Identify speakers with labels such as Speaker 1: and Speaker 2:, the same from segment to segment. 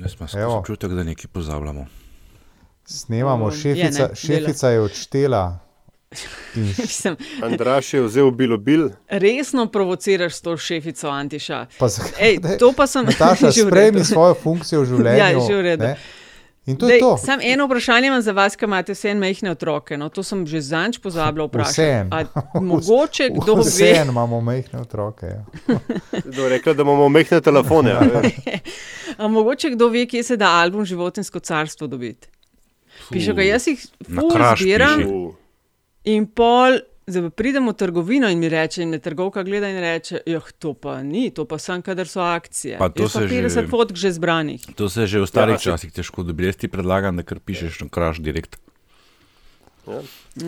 Speaker 1: Jaz imam skozi občutek, da nekaj pozabljamo.
Speaker 2: Snemamo,
Speaker 3: je,
Speaker 2: šefica,
Speaker 3: ne,
Speaker 2: šefica je odštela.
Speaker 3: Mislim,
Speaker 4: Andraš je vzel bilo bil.
Speaker 3: resno provociraš s to šefico Antiša.
Speaker 2: pa zakaj-
Speaker 3: Ej, to pa sem že v
Speaker 2: sprejmi
Speaker 3: redu.
Speaker 2: svojo funkcijo v življenju.
Speaker 3: Ja, že v redu.
Speaker 2: ne. In to je to.
Speaker 3: Samo eno vprašanje imam za vas, ki imate vse majhne otroke. No, to sem že zanč pozabila vprašati. Mogoče kdo ve,
Speaker 2: Vseeno imamo majhne otroke. Ja.
Speaker 4: Kdo je rekel, da imamo mehne telefone? a veš?
Speaker 3: a mogoče kdo ve, kje se da album Životinsko carstvo dobiti. Piše, ga jaz jih zbiram in pol. Zdaj pa pridem v trgovino in mi reče, in me trgovka gleda in reče: Jah, to pa ni, to pa sem, kadar so akcije.
Speaker 1: Pa to
Speaker 3: Jaz pa
Speaker 1: se že-
Speaker 3: 50 fotk že zbranih.
Speaker 1: To se je že v starih
Speaker 4: Ja, se-
Speaker 1: časih težko dobi. Jaz ti predlagam, da kar pišeš na kraš direkt.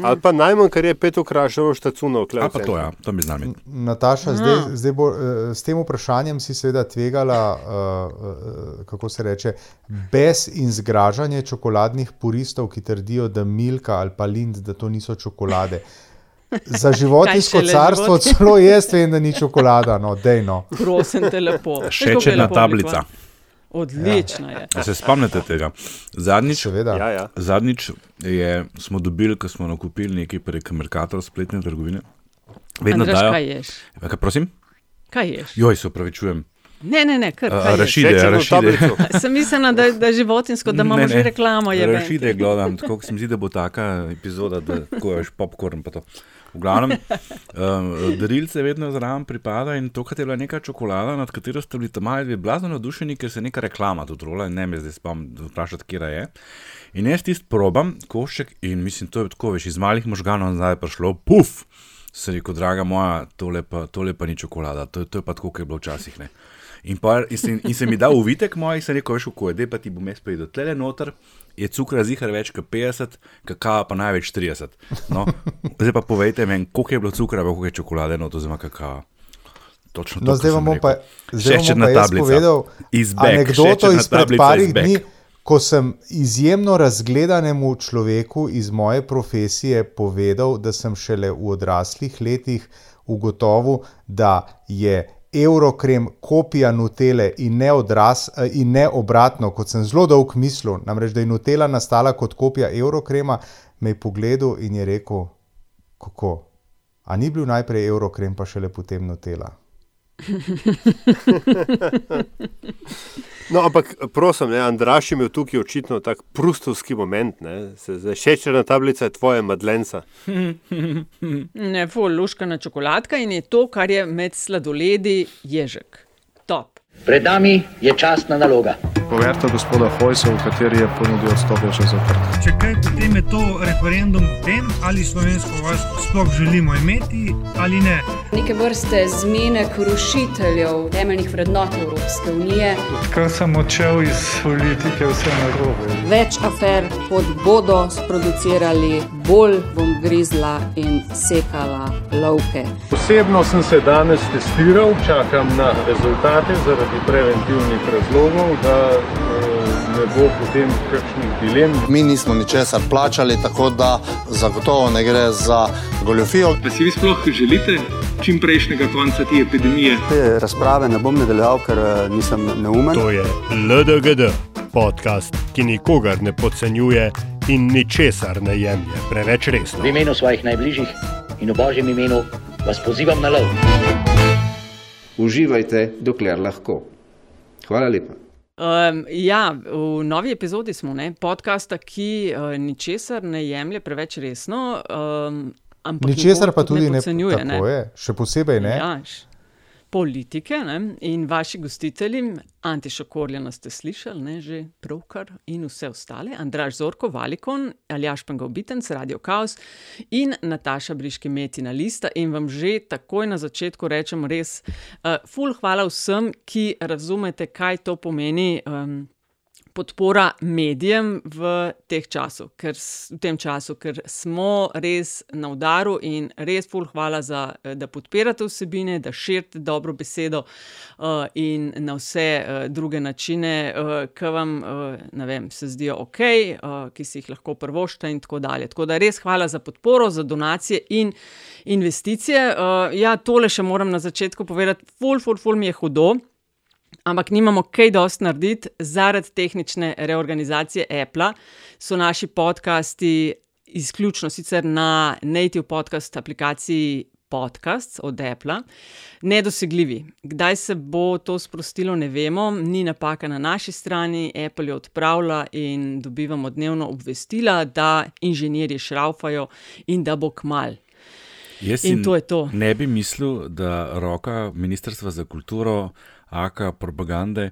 Speaker 4: Ali pa najmanj, kar je pet okrašev štacunov.
Speaker 1: A pa to, ja, to bi znal imeti.
Speaker 2: Nataša, zdaj, zdaj bo, eh, s tem vprašanjem si seveda tvegala, uh, uh, kako se reče, bes in zgražanje čokoladnih puristov, ki trdijo, da Milka ali pa Lind, da to niso čokolade. Za životinsko carstvo
Speaker 3: život-
Speaker 2: celo jaz vem, da ni čokolada, no, dejno.
Speaker 3: Prosim te lepo. Lepo
Speaker 1: tablica.
Speaker 3: Odlična je.
Speaker 1: A se spomnite tega? Zadnjič.
Speaker 4: Ja, ja.
Speaker 1: zadnjič je, smo dobili, ko smo nakupili nekaj prek Merkator spletne trgovine. Vedno
Speaker 3: Andraž,
Speaker 1: dajo.
Speaker 3: kaj ješ?
Speaker 1: Ja, Kaj, prosim?
Speaker 3: Kaj ješ?
Speaker 1: Joj, se upravičujem.
Speaker 3: Ne, ne, ne, kar. Ješ?
Speaker 1: Rašide, rašide.
Speaker 4: tablico.
Speaker 3: Sem mislila, da, da je životinsko, da imamo že reklamo. Je
Speaker 1: Rašide gledam, tako se mi zdi, da bo taka epizoda, da ko veš popkorn pa to. V glavnem, um, darilce vedno zraven pripada in to, kar je bila neka čokolada, nad katero ste bili tam mali blazno navdušeni, ker se neka reklama tudi rola in ne me zdaj spomnim vprašati, kje je. In jaz tisti probam, košček in mislim, to je tako veš, iz malih možganov nazaj prišlo, puf, se rekel, draga moja, tole pa, tole pa ni čokolada, to, to je pa tako, kot je bilo včasih. Ne. In, pa, in, se, in se mi da uvitek moj, in se rekel, veš, kako je, da pa ti bom jaz povedal, tle noter je cukra zihar več kot 50, kakava pa največ 30. No, zdaj pa povejte meni, koliko je bilo cukra, koliko je čokolade, no to zima kakava. Točno
Speaker 2: No,
Speaker 1: to,
Speaker 2: zdaj vam
Speaker 1: sem
Speaker 2: bom pa, pa jaz
Speaker 1: tablica.
Speaker 2: povedal
Speaker 1: Is back,
Speaker 2: anekdoto izpred parih dni, ko sem izjemno razgledanemu človeku iz moje profesije povedal, da sem šele v odraslih letih ugotovil, da je Eurokrem kopija Nutele in ne, odraz, eh, in ne obratno, kot sem zelo dolgo mislil, namreč da je Nutela nastala kot kopija Eurokrema, me je pogledal in je rekel, kako. A ni bil najprej Eurokrem, pa šele potem Nutela?
Speaker 4: No, ampak prosim, ne, Andraš je imel tukaj očitno tak prustovski moment. Ne, se, zdaj, šečerna tablica je tvoja madlenca.
Speaker 3: Ne, ful, luškana čokoladka in je to, kar je med sladoledi ježek.
Speaker 5: Pred nami je časna naloga.
Speaker 6: Poverta gospoda Hojsa, v kateri je ponudil odstop, je še zaprta.
Speaker 7: Če kaj, potem je to referendum o tem, ali slovensko vojsko sploh želimo imeti ali ne.
Speaker 8: neke vrste zmenek rušiteljev temeljnih vrednot Evropske unije.
Speaker 6: Kar sem odšel iz politike, vse narobe.
Speaker 8: Več afer, kot bodo sproducirali, bolj bom grizla in sekala lovke.
Speaker 9: Osebno sem se danes testiral, čakam na rezultate zaradi preventivnih razlogov, da eh, ne bo potem kakšnih dilem.
Speaker 10: Mi nismo ničesar plačali, tako da zagotovo ne gre za goljofijo.
Speaker 11: Pa si vi sploh želite čim prejšnjega konca te epidemije?
Speaker 12: Te razprave ne bom nadaljeval, ker eh, nisem neumen.
Speaker 13: To je LDGD, podcast, ki nikogar ne podcenjuje in ničesar ne jemlje preveč resno.
Speaker 5: V imenu svojih najbližjih in v božjem imenu vas pozivam na lov.
Speaker 14: Uživajte, dokler lahko. Hvala lepa.
Speaker 3: Um, ja, v novi epizodi smo ne, podcasta, ki uh, ničesar ne jemlje preveč resno. Um, ampak
Speaker 2: Ničesar pa tudi ne,
Speaker 3: podcenjuje,
Speaker 2: tako je, še posebej ne.
Speaker 3: Ja, š- politike ne? in vaši gostitelji, Antiša Korjana ste slišali, ne že pravkar in vse ostale, Andraš Zorko, Valikon, Aljaš Pengov Bitenc, Radio Chaos in Nataša Briški Metina Lista. In vam že takoj na začetku rečem res, uh, ful hvala vsem, ki razumete, kaj to pomeni. Um, Podpora medijem v, času, ker, v tem času, ker smo res na udaru in res ful hvala, za, eh, da podpirate vsebine, da širite dobro besedo uh, in na vse uh, druge načine, uh, ki vam uh, vem, se zdijo ok, uh, ki si jih lahko prvoščite in tako dalje. Tako da res hvala za podporo, za donacije in investicije. Uh, ja, tole še moram na začetku povedati, ful, ful, ful mi je hudo. Ampak nimamo kaj dosti narediti, zaradi tehnične reorganizacije Apple so naši podcasti izključno sicer na native podcast aplikaciji Podcast od Apple, nedosegljivi. Kdaj se bo to sprostilo, ne vemo, ni napaka na naši strani, Apple jo odpravlja in dobivamo dnevno obvestila, da inženirji šraufajo in da bo kmal.
Speaker 1: Jaz
Speaker 3: In to je to.
Speaker 1: Ne bi mislil, da roka Ministrstva za kulturo, aka propagande,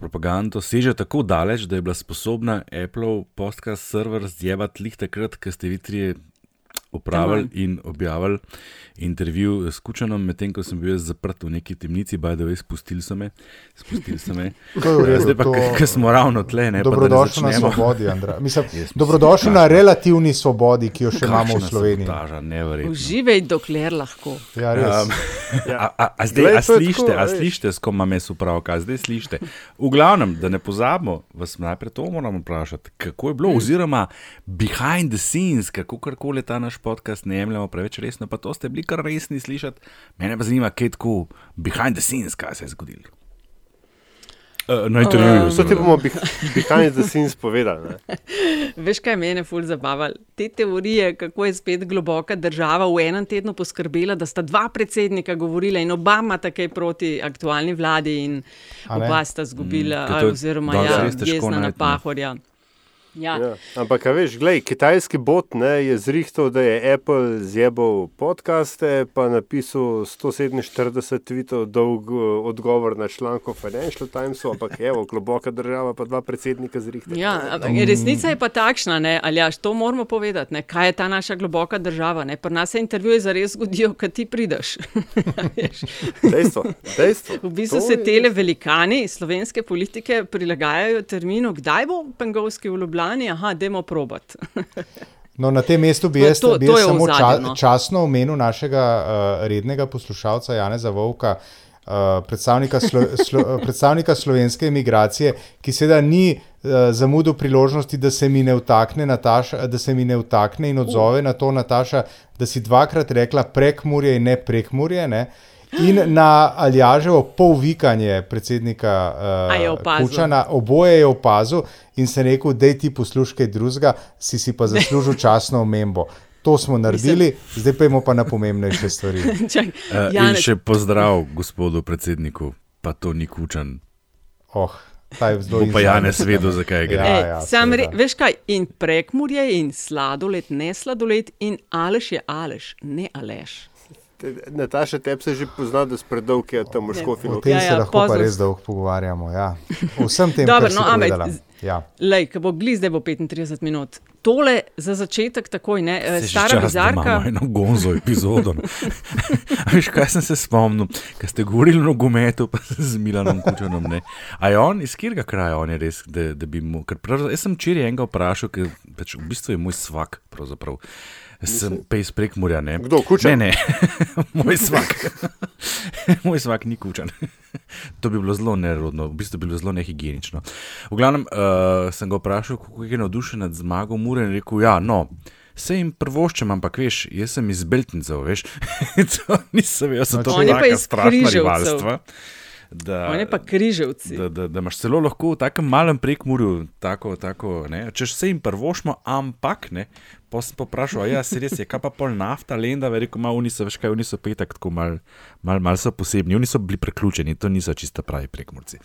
Speaker 1: propagando seže tako daleč, da je bila sposobna Apple podcast server zjevati lih takrat, ko ste vi trije upravili in objavili intervju s Kučanom, medtem ko sem bil zaprt v neki temnici, baj da ve, spustili so me. Spustili so me.
Speaker 2: Redu,
Speaker 1: Zdaj pa,
Speaker 2: to-
Speaker 1: ker smo ravno tle, ne
Speaker 2: Dobrodošli na svobodi, Andra. Mislim, dobrodošli na relativni svobodi, ki jo še imamo v Sloveniji.
Speaker 1: sabotaža.
Speaker 3: Uživaj, dokler lahko.
Speaker 2: Ja, res.
Speaker 1: Um, a, a, a zdaj,
Speaker 4: Glej,
Speaker 1: a slišite,
Speaker 4: tako,
Speaker 1: a slišite, s kom imam jaz upravka, zdaj slišite. V glavnem, da ne pozabimo, vas najprej to moramo vprašati, kako je bilo,
Speaker 3: Hmm.
Speaker 1: oziroma behind the scenes, kako karkoli ta naš podcast ne jemljemo preveč resno, pa to ste bili kar resni slišati. Mene pa zanima, kaj je tako behind the scenes, kaj se je zgodilo. Uh, na intervjuju.
Speaker 3: Um,
Speaker 4: To ti bomo beh- behind the scenes povedali. Ne?
Speaker 3: Veš, kaj mene ful zabava? Te teorije, kako je spet globoka država v enem tednu poskrbela, da sta dva predsednika govorila in oba imata kaj proti aktualni vladi, in oba sta zgubila,
Speaker 1: Mm, je
Speaker 3: oziroma ja, jezna na
Speaker 1: najti, ne.
Speaker 3: Ja.
Speaker 4: Ja. Ampak, veš, glej, kitajski bot ne, je zrihtal, da je Apple zjebal podcaste, pa napisal 147 tvitev dolg eh, odgovor na članek o Financial Timesu, ampak evo, globoka država, pa dva predsednika zrihtala.
Speaker 3: Ja, ampak resnica je pa takšna, ne, Aljaš, to moramo povedati, ne, kaj je ta naša globoka država. Ne. Pri nas se intervjuji zares zgodijo, kad ti prideš.
Speaker 4: Dejstvo, dejstvo.
Speaker 3: V bistvu
Speaker 4: To
Speaker 3: se
Speaker 4: je
Speaker 3: tele velikani slovenske politike prilagajajo terminu, kdaj bo Pengovski v Ljubljani, aha, dajmo probat.
Speaker 2: No, na tem mestu bi
Speaker 3: To je
Speaker 2: jaz,
Speaker 3: to-
Speaker 2: bi
Speaker 3: to
Speaker 2: jaz
Speaker 3: je
Speaker 2: samo ča,
Speaker 3: no.
Speaker 2: časno omenil našega uh, rednega poslušalca Janeza Vovka, uh, predstavnika, slo, slo, predstavnika slovenske imigracije, ki seveda ni uh, zamudil priložnosti, da se mi ne vtakne, Nataša, da se mi ne vtakne in odzove na to, Nataša, da si dvakrat rekla prekmurje in ne prekmurje. Ne? In na Aljaževo polvikanje predsednika
Speaker 3: A je
Speaker 2: uh? Kučana, oboje je opazil in se rekel, da ti poslušaj drugega, si si pa zaslužil časno omembo. To smo naredili, zdaj pa imamo pa na pomembnejše stvari.
Speaker 3: Čak,
Speaker 1: Uh, in še pozdrav gospodu predsedniku, pa to ni kučan.
Speaker 2: Oh, je
Speaker 1: Bo pa Janez vedel, zakaj gre.
Speaker 2: Ja, ja,
Speaker 3: sam re, veš kaj, in prekmurje, in sladoled, ne sladoled, in aleš je aleš, ne aleš.
Speaker 4: Te- Nataša, tebi se že pozna, da si predolg je tam v
Speaker 2: O
Speaker 4: škofinu.
Speaker 2: tem
Speaker 3: Ja,
Speaker 2: se
Speaker 3: ja,
Speaker 2: lahko pa
Speaker 3: pozno-
Speaker 2: res dolgo pogovarjamo. Ja. O vsem tem,
Speaker 3: Dobro,
Speaker 2: kar si
Speaker 3: no, ampak
Speaker 2: povedala. Ja.
Speaker 3: Lej, ko bo gli, zdaj bo 35 minut. Tole za začetek takoj, ne,
Speaker 1: Se
Speaker 3: stara bizarka.
Speaker 1: Imamo eno gonzo epizodo. Veš, kaj sem se spomnil, ko ste govorili o nogometu, pa z Milanom Kučanom. Ne. A je on iz katerega kraja, on je res, da, da bi mu. ker prav- Jaz sem včeraj enega vprašal, ker pač v bistvu je moj svak. Pravzaprav. Sem pa iz Prekmurja. Ne.
Speaker 4: Kdo, Kučan?
Speaker 1: Ne, ne, moj svak. moj svak ni kučan. to bi bilo zelo nerodno, v bistvu bi bilo zelo nehigienično. V glavnem uh, sem ga vprašal, kako je navdušen nad zmago Mure in rekel: Ja, no. Se jim prvoščem, ampak veš, jaz sem iz Beltincev, veš. to nisem da so to
Speaker 3: On je pa
Speaker 1: taka Da,
Speaker 3: je pa križevci.
Speaker 1: da, da, da imaš celo lahko v takem malem prekmurju, tako, tako, ne, češ se jim prvošmo, ampak ne. Pa sem pa vprašal, ja, se res je, kaj pa pol nafta, lenda, rekel, malo oni so, veš kaj, oni so petek, tako malo mal, mal so posebni, oni so bili preključeni, to niso čisto pravi prekmurci.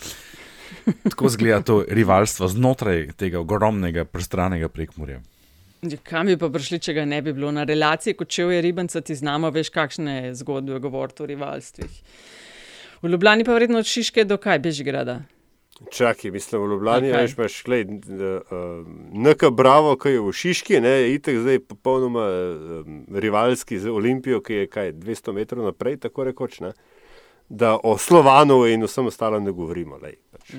Speaker 1: Tako zgleda to rivalstvo znotraj tega ogromnega, prostranega prekmurja.
Speaker 3: Ja, Kam bi pa prišli, če ga ne bi bilo? Na relaciji, kot če je ribenca, ti znamo, veš, kakšne zgodbe govoriti o rivalstvih. V Ljubljani pa vredno od Šiške do kaj, Bežigrada.
Speaker 4: Čakaj, mislim, v Ljubljani okay. imaš, glej, uh, NK Bravo, ki je v Šiški, ne, itek zdaj popolnoma um, rivalski z Olimpijo, ki je kaj 200 metrov naprej, tako rekoč, ne, da o Slovanu in vsem ostalem ne govorimo. Lej, pač.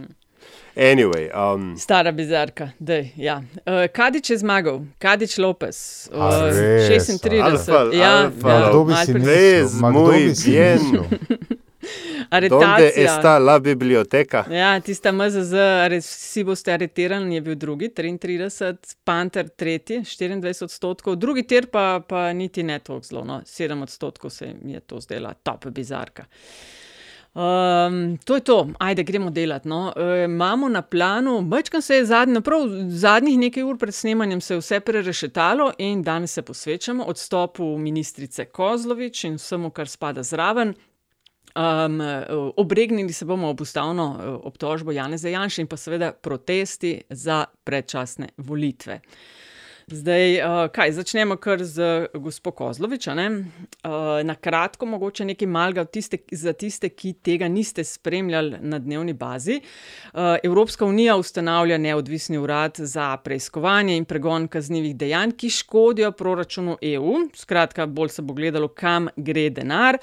Speaker 4: Anyway, um,
Speaker 3: Stara bizarka, dej, ja. Uh, Kadič je zmagal, Kadič Lopes, uh,
Speaker 2: A res?
Speaker 3: 36.
Speaker 4: Alfa,
Speaker 3: ja,
Speaker 4: alfa,
Speaker 3: ja,
Speaker 2: Kdo bi si mislil?
Speaker 4: Moj
Speaker 2: bi si
Speaker 4: bien. donde
Speaker 3: Aretacija.
Speaker 4: está la biblioteka?
Speaker 3: Ja, tista MZZ, vsi boste aretirani, je bil drugi, 33, Panter tretji, 24 odstotkov, drugi tir pa, pa niti ne toliko zelo, no, 7 odstotkov se mi je to zdela top bizarka. Um, to je to, ajde, gremo delati. No. E, imamo na planu, večkrat se je zadnji, prav zadnjih nekaj ur pred snemanjem se je vse prerešetalo in danes se posvečamo odstopu ministrice Kozlovič in vsemu, kar spada zraven. Um, obregnili se bomo ob ustavno obtožbo Janeza Janša in pa seveda protesti za predčasne volitve. Zdaj, uh, kaj, začnemo kar z gospod Kozlovič. Uh, na kratko, mogoče nekaj malga tiste, za tiste, ki tega niste spremljali na dnevni bazi. Uh, Evropska unija ustanavlja neodvisni urad za preiskovanje in pregon kaznjivih dejanj, ki škodijo proračunu EU. Skratka, bolj se bo gledalo, kam gre denar,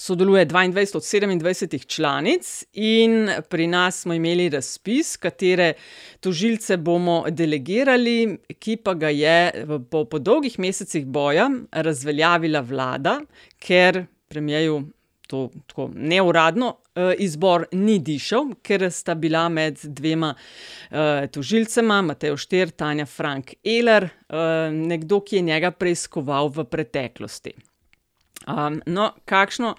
Speaker 3: sodeluje 22 od 27 članic, in pri nas smo imeli razpis, katere tožilce bomo delegirali, ki pa ga je po, po dolgih mesecih boja razveljavila vlada, ker premijeju. To tako neuradno izbor ni dišel, ker sta bila med dvema tožilcema, Mateo Šter, Tanja Frank Eler, nekdo, ki je njega preiskoval v preteklosti. No, kakšno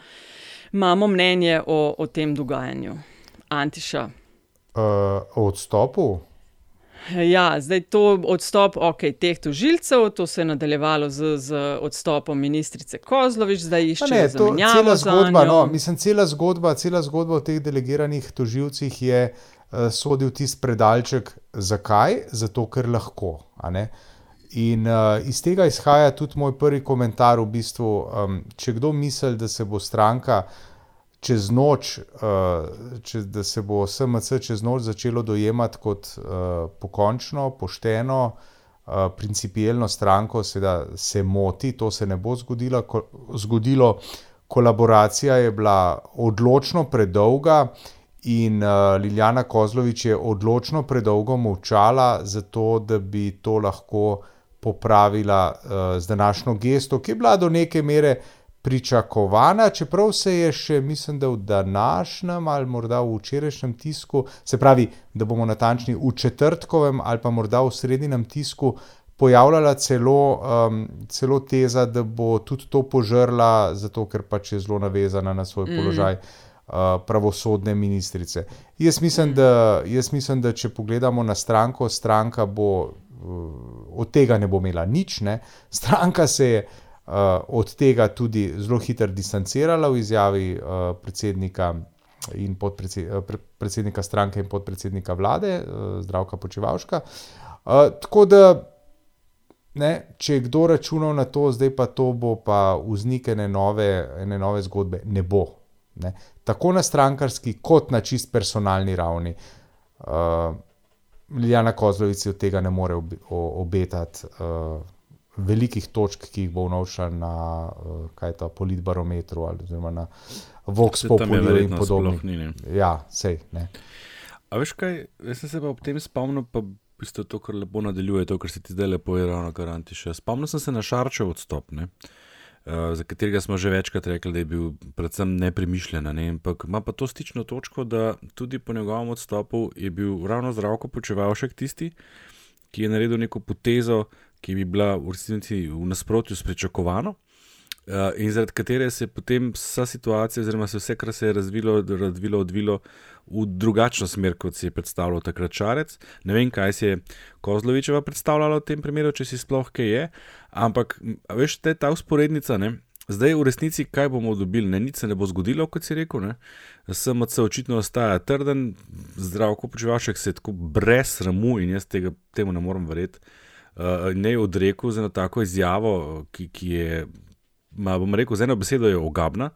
Speaker 3: imamo mnenje o, o tem dogajanju, Antiša?
Speaker 2: Uh, o odstopu?
Speaker 3: Ja, zdaj to odstop okay, teh tožilcev, to se je nadaljevalo z, z odstopom ministrice Kozlovič, zdaj iščejo zamenjavo.
Speaker 2: Cela zgodba, no, mislim, cela zgodba, cela zgodba o teh delegiranih tožilcih je uh, sodil tisti predalček. Zakaj? Zato, ker lahko. In uh, iz tega izhaja tudi moj prvi komentar. V bistvu, um, če kdo misli, da se bo stranka čez noč, uh, če, da se bo SMC čez noč začelo dojemati kot uh, pokončno, pošteno, uh, principijelno stranko, seveda se moti, to se ne bo zgodilo. Ko, zgodilo. Kolaboracija je bila odločno predolga. In uh, Liljana Kozlovič je odločno predolgo molčala, zato da bi to lahko uh, popravila uh, z današnjo gesto, ki je bila do neke mere pričakovana, čeprav se je še, mislim, da v današnjem ali morda v včerajšnjem tisku, se pravi, da bomo natančni v četrtkovem ali pa morda v srednjem tisku. Pojavljala celo, um, celo teza, da bo tudi to požrla, zato ker pač je zelo navezana na svoj mm. položaj uh, pravosodne ministrice. Jaz mislim, da, jaz mislim, da če pogledamo na stranko, stranka bo od tega ne bo imela nič. Ne. Stranka se je uh, od tega tudi zelo hitro distancirala v izjavi uh, predsednika. In predsednika stranke, in podpredsednika vlade, zdravka Počevalška. Uh, tako da, ne, če je kdo računal na to, zdaj pa to bo pa vznik ene nove, ene nove zgodbe, ne bo. Ne. Tako na strankarski, kot na čist personalni ravni. Uh, Ljana Kozlovici od tega ne more obetati uh, velikih točk, ki jih bo vnošla na uh, ta politbarometru ali na Vox Populi in podobno. Ja, sej. Ne.
Speaker 1: A veš kaj, jaz sem se pa ob tem spomnil, pa v bistvu to, kar lepo nadaljuje, to, kar se ti zdaj lepo je ravno garantiše. Spomnil sem se na Šarčev odstop. Ne. Eh, za katerega smo že večkrat rekli, da je bil predvsem nepremišljen. Ne? Ampak ima pa to stično točko, da tudi po njegovem odstopu je bil ravno zdravko počevalšek tisti, ki je naredil neko potezo, ki bi bila v resnici v nasprotju s pričakovano. Uh, in zaradi katere se je potem vsa situacija, oziroma se vse, kar se je razvilo, razvilo, odvilo v drugačno smer, kot si je predstavljal takrat Čarec. Ne vem, kaj si je Kozlovičeva predstavljala v tem primeru, če si sploh kaj je, ampak veš, te ta usporednica, ne? zdaj v resnici, kaj bomo dobili, ne? nič se ne bo zgodilo, kot si rekel. SMC očitno ostaja trden, zdrav, ko počevaš, se tako brez sramu in jaz tega, temu ne morem verjeti. Uh, ne je odrekel za eno tako izjavo, ki, ki je ma, bom rekel, z eno besedo je ogabna.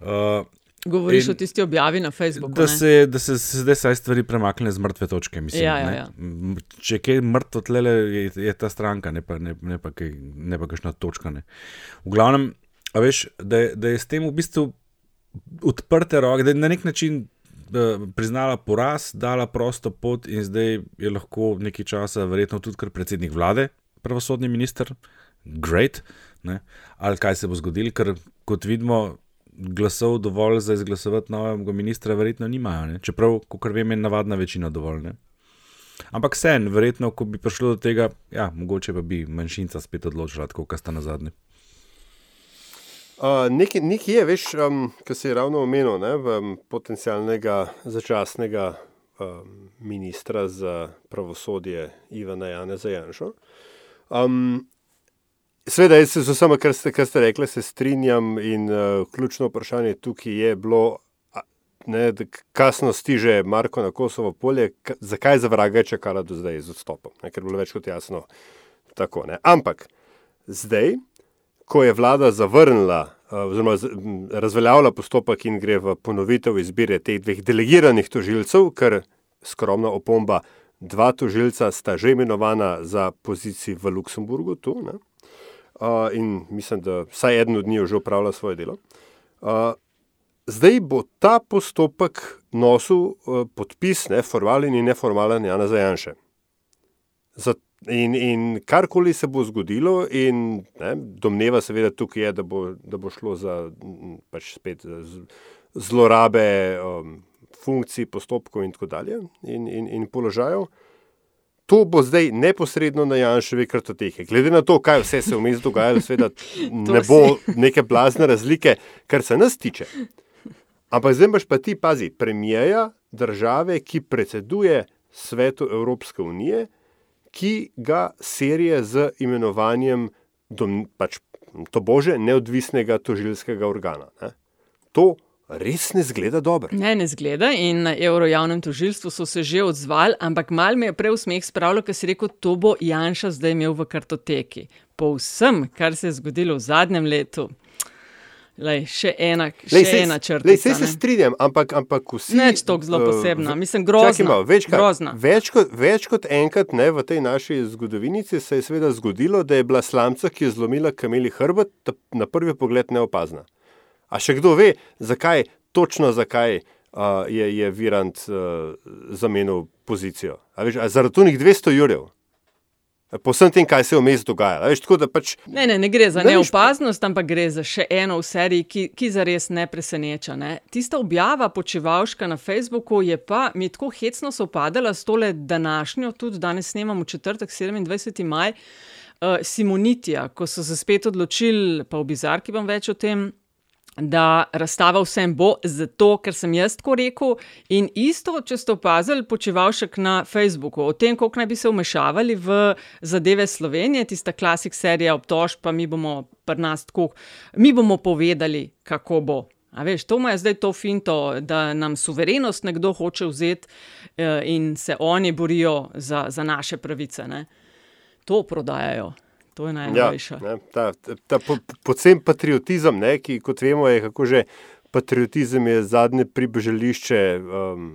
Speaker 1: Uh,
Speaker 3: Govoriš in, o tisti objavi na Facebooku.
Speaker 1: Da, se, da se, zdaj vse stvari premaknejo z mrtve točke. Mislim,
Speaker 3: ja, ja, ja.
Speaker 1: Če je kaj mrtvo tlele, je, je ta stranka, ne pa, ne, ne pa, kaj, ne pa kakšna točka. Ne. V glavnem, veš, da, da je s tem v bistvu odprte roke, da je na nek način da, priznala poraz, dala prosto pot in zdaj je lahko nekaj časa, verjetno tudi predsednik vlade, pravosodni minister, great. Ne? Ali kaj se bo zgodilo, ker kot vidimo, glasov dovolj za izglasovati novega ministra, verjetno nimajo. Ne? Čeprav, kot vem, je navadna večina dovolj. Ne? Ampak sen, verjetno, ko bi prišlo do tega, ja, mogoče pa bi manjšinca spet odločila, kot sta na zadnji.
Speaker 4: Uh, nekaj je, veš, um, kar se je ravno omenil, ne, um, potencialnega začasnega um, ministra za pravosodje Ivana Jana Zajanša. Um, Sveda, jaz se z vsem, kar ste, kar ste rekli, se strinjam in uh, ključno vprašanje tukaj je bilo, ne, kasno stiže Marko na Kosovo polje, zakaj za vraga je čakala do zdaj z odstopom, ne, ker je bilo več kot jasno tako. Ne. Ampak zdaj, ko je vlada zavrnila uh, oziroma razveljavila postopek in gre v ponovitev izbire teh dveh delegiranih tožilcev, ker skromna opomba, dva tožilca sta že imenovana za poziciji v Luksemburgu tu. Ne uh, in mislim, da vsaj eden od njih že upravlja svoje delo. Uh, zdaj bo ta postopek nosil uh, podpis, ne formalen in neformalen, Jana Zajanše. In, in karkoli se bo zgodilo, in ne, domneva seveda tukaj je, da bo, da bo šlo za pač spet zlorabe um, funkcij, postopkov in tako dalje in, in, in položajev. To bo zdaj neposredno na Janševi kartoteki. Glede na to, kaj vse se je vmes dogajalo, seveda ne bo neke blazne razlike, kar se nas tiče. Ampak zdaj imaš pa ti, pazi, premijeja države, ki predseduje svetu Evropske unije, ki ga serije z imenovanjem dom, pač, to bože neodvisnega tožilskega organa. Ne? To res ne zgleda dobro.
Speaker 3: Ne, ne zgleda. In na Eurojavnem tožilstvu so se že odzvali, ampak mal me je prej v smeh spravilo, ker si rekel, to bo Janša zdaj imel v kartoteki. Po vsem, kar se je zgodilo v zadnjem letu. Lej, še ena, še lej, sej, ena črta.
Speaker 4: Sej se strinjam, ampak, ampak vsi.
Speaker 3: Neč tako zelo posebna, uh, mislim, grozna.
Speaker 4: Malo, več, kaj, grozna. Več, kot, več kot enkrat ne, v tej naši zgodovini se je seveda zgodilo, da je bila slamca, ki je zlomila kameli hrbet, na prvi pogled neopazna. A še kdo ve, zakaj, točno zakaj uh, je, je Virant uh, zamenil pozicijo? Veš, zaradi tunih 200 jurjev. Po vsem tem, kaj se je vmes dogajalo. Veš, pač,
Speaker 3: ne, ne, ne gre za neopaznost, ampak gre za še eno v seriji, ki, ki zares ne preseneča. Ne? Tista objava počevalška na Facebooku je pa mi tako hecno sopadala s tole današnjo, tudi danes snemamo četrtek, 27. maj, uh, Simonitija, ko so se spet odločili, pa v bizarki bom več o tem da razstava vsem bo, zato ker sem jaz tako rekel. In isto, če ste opazili, počeval še na Facebooku o tem, kako naj bi se umešavali v zadeve Slovenije, tista klasik serija obtožb, pa mi bomo pri nas tako, mi bomo povedali, kako bo. A veš, to ima zdaj to finto, da nam suverenost nekdo hoče vzeti eh, in se oni borijo za, za naše pravice. Ne? To prodajajo. To je najboljše. Ja,
Speaker 4: ta ta, ta po, pocen patriotizem, ne, ki kot vemo, je kako že patriotizem je zadnje pribežališče. Um,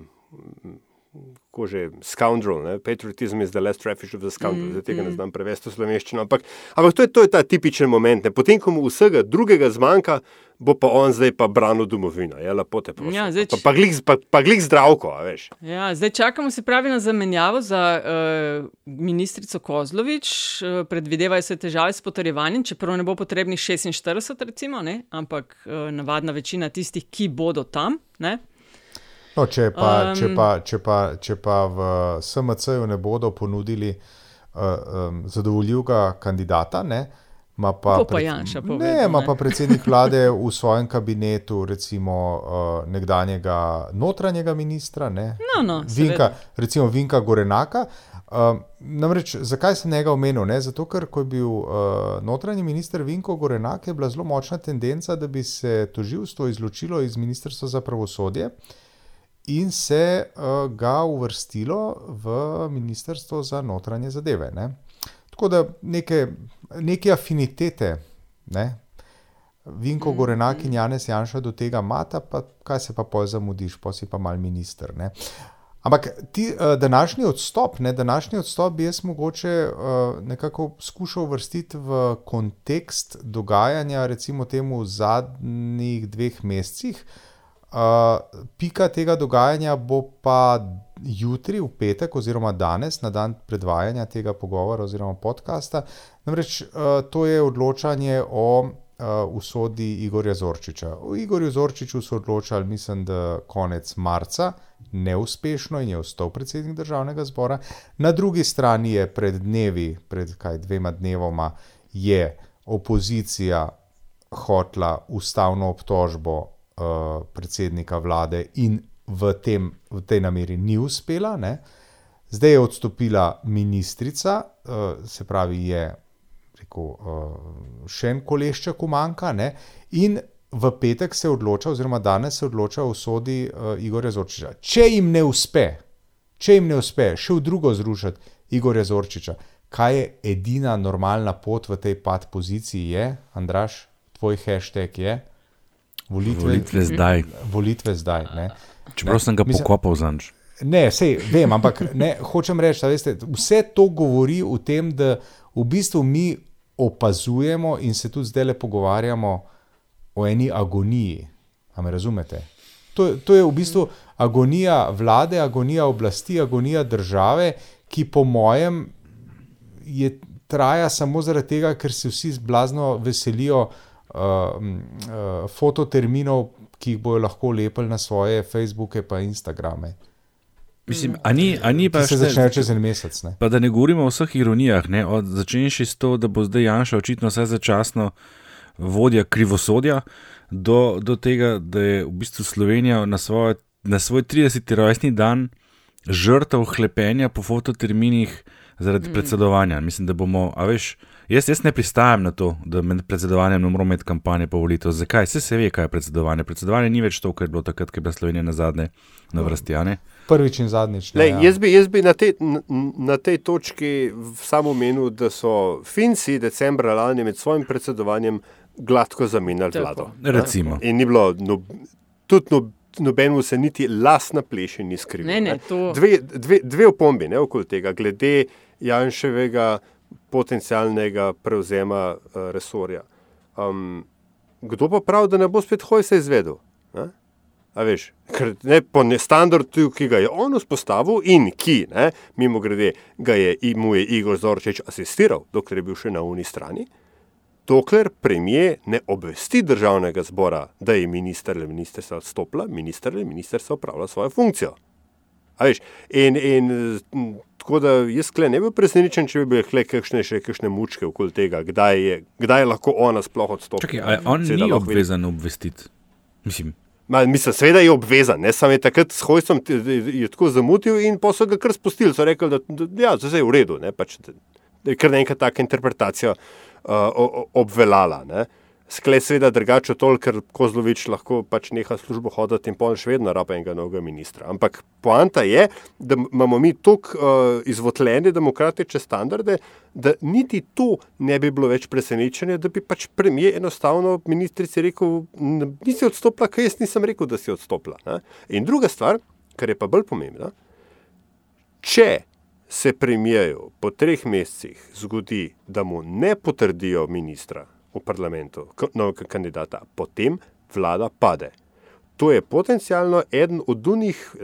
Speaker 4: Ko že scoundrel, ne? patriotizem je the last refuge of the scoundrel, mm, zdaj tega mm. ne znam prevesti v slovenščino. Ampak, ampak to, je, to je ta tipičen moment. Ne? Potem, ko mu vsega drugega zmanjka, bo pa on zdaj pa branil domovino. Ja, lepo te prosim. Ja, zdaj, pa, pa, glik, pa, pa glik zdravko, veš.
Speaker 3: Ja, zdaj čakamo se pravi na zamenjavo za uh, ministrico Kozlovič. Uh, predvidevajo se težave s potrjevanjem, čeprav ne bo potrebnih 46, recimo, ne? ampak uh, navadna večina tistih, ki bodo tam. Ne?
Speaker 2: No, če, pa, um, če, pa, če, pa, če pa v SMC-ju ne bodo ponudili uh, um, zadovoljivega kandidata, ne, ima pa,
Speaker 3: pa, Janša,
Speaker 2: pred, ne, ima pa predsednik vlade v svojem kabinetu, recimo uh, nekdanjega notranjega ministra, ne,
Speaker 3: no, no,
Speaker 2: Vinka, recimo Vinka Gorenaka. Uh, namreč, zakaj sem njega omenil? Ne? Zato, ker ko je bil uh, notranji minister Vinko Gorenak, je bila zelo močna tendenca, da bi se toživstvo izločilo iz Ministrstva za pravosodje. Uh, in se uh, ga uvrstilo v Ministrstvo za notranje zadeve. Ne? Tako da neke, neke afinitete, ne? Vinko mm, Gorenak in mm. Janes Janša do tega mata, pa kaj se pa poj zamudiš, pa si pa mal minister. Ne? Ampak ti, uh, današnji odstop, ne, današnji odstop bi jaz mogoče uh, nekako skušal vrstiti v kontekst dogajanja, recimo temu v zadnjih dveh mesecih, uh, Uh, pika tega dogajanja bo pa jutri, v petek, oziroma danes, na dan predvajanja tega pogovora oziroma podcasta. Namreč uh, to je odločanje o uh, usodi Igorja Zorčiča. O Igorju Zorčiču so odločali, mislim, da konec marca, neuspešno in je ostal predsednik državnega zbora. Na drugi strani je pred dnevi, pred kaj dvema dnevoma, je opozicija hotla ustavno obtožbo uh, predsednika vlade in v, tem, v tej nameri ni uspela. Ne? Zdaj je odstopila ministrica, uh, se pravi, je rekel, uh, še en kolešček umanka. Ne? In v petek se odloča, oziroma danes se odloča o sodi uh, Igorja Zorčiča. Če jim ne uspe, če jim ne uspe še v drugo zrušiti Igorja Zorčiča, kaj je edina normalna pot v tej pad poziciji, je, Andraš, tvoj hashtag je?
Speaker 1: Volitve, volitve zdaj.
Speaker 2: Volitve zdaj
Speaker 1: Čeprav sem ga pokopal za nič.
Speaker 2: Ne, sej, vem, ampak ne, hočem reči, da vse to govori o tem, da v bistvu mi opazujemo in se tudi zdaj le pogovarjamo o eni agoniji. A me razumete? To, to je v bistvu agonija vlade, agonija oblasti, agonija države, ki po mojem je, traja samo zaradi tega, ker se vsi zblazno veselijo uh, uh, fototerminov, ki jih bojo lahko lepili na svoje Facebooke in Instagrame.
Speaker 1: Mislim, a ni, a ni pa
Speaker 2: se začne čez en mesec. Ne?
Speaker 1: Pa da ne govorimo o vseh ironijah, ne? od začenši s to, da bo zdaj Janša očitno vse začasno vodja krivosodja, do, do tega, da je v bistvu Slovenija na, svojo, na svoj 30. rojstni dan žrtev hlepenja po fototerminih zaradi mm. predsedovanja. Mislim, da bomo, a veš, jaz, jaz ne pristajam na to, da med predsedovanjem ne moramo imeti kampanje po volitev. Zakaj? Vse se ve, kaj je predsedovanje. Predsedovanje ni več to, kar je bilo takrat, ko je bila Slovenija na zadnje na no. vrsti.
Speaker 2: Prvič in zadnjič.
Speaker 4: Ne, ja. jaz, bi, jaz bi na, te, na, na tej točki samo menil, da so Finci decembra lani med svojim predsedovanjem gladko zamenjali vlado.
Speaker 1: Recimo.
Speaker 4: In ni bilo no, tudi no, nobenemu se niti las na pleši ni skrivil.
Speaker 3: Ne, ne, to...
Speaker 4: dve, dve, dve opombi ne, okoli tega, glede Janševega potencialnega prevzema uh, resorja. Um, kdo pa pravi, da ne bo spet hoj se izvedel? Ne? A veš, ker ne, po standardu, ki ga je on vzpostavil in ki, ne, mimo grede, ga je, je Igor Zorčič asistiral, dokler je bil še na uni strani, dokler premije ne obvesti državnega zbora, da je minister ali ministrstva odstopila, minister ali ministrstva upravlja svojo funkcijo. Veš, in, in tako da jaz kle ne bi bil presenečen, če bi bile kle kakšne še kakšne mučke okoli tega, kdaj je, kdaj je lahko ona sploh odstopila.
Speaker 1: Čakaj, on ni obvezan obvestiti. Mislim.
Speaker 4: Ma, mislim, seveda je obvezan, ne samo takrat s je tako zamutil in pa so ga kar spustili, so rekli, da, da ja, vse je v redu, ne, pač, da, da je kar nekaj taka interpretacija uh, obvelala. Ne. Sklej seveda drugače to, ker Kozlovič lahko pač neha službo hoditi in pol še vedno rapa enega novega ministra. Ampak poanta je, da imamo mi tako uh, izvotljene demokratične standarde, da niti to ne bi bilo več presenečenje, da bi pač premijer enostavno ministrici rekel, nisi odstopila, kaj jaz nisem rekel, da si odstopila. Ne. In druga stvar, kar je pa bolj pomembna, če se premijeju po treh mesecih zgodi, da mu ne potrdijo ministra v parlamentu, novega kandidata, potem vlada pade. To je potencialno eden od unih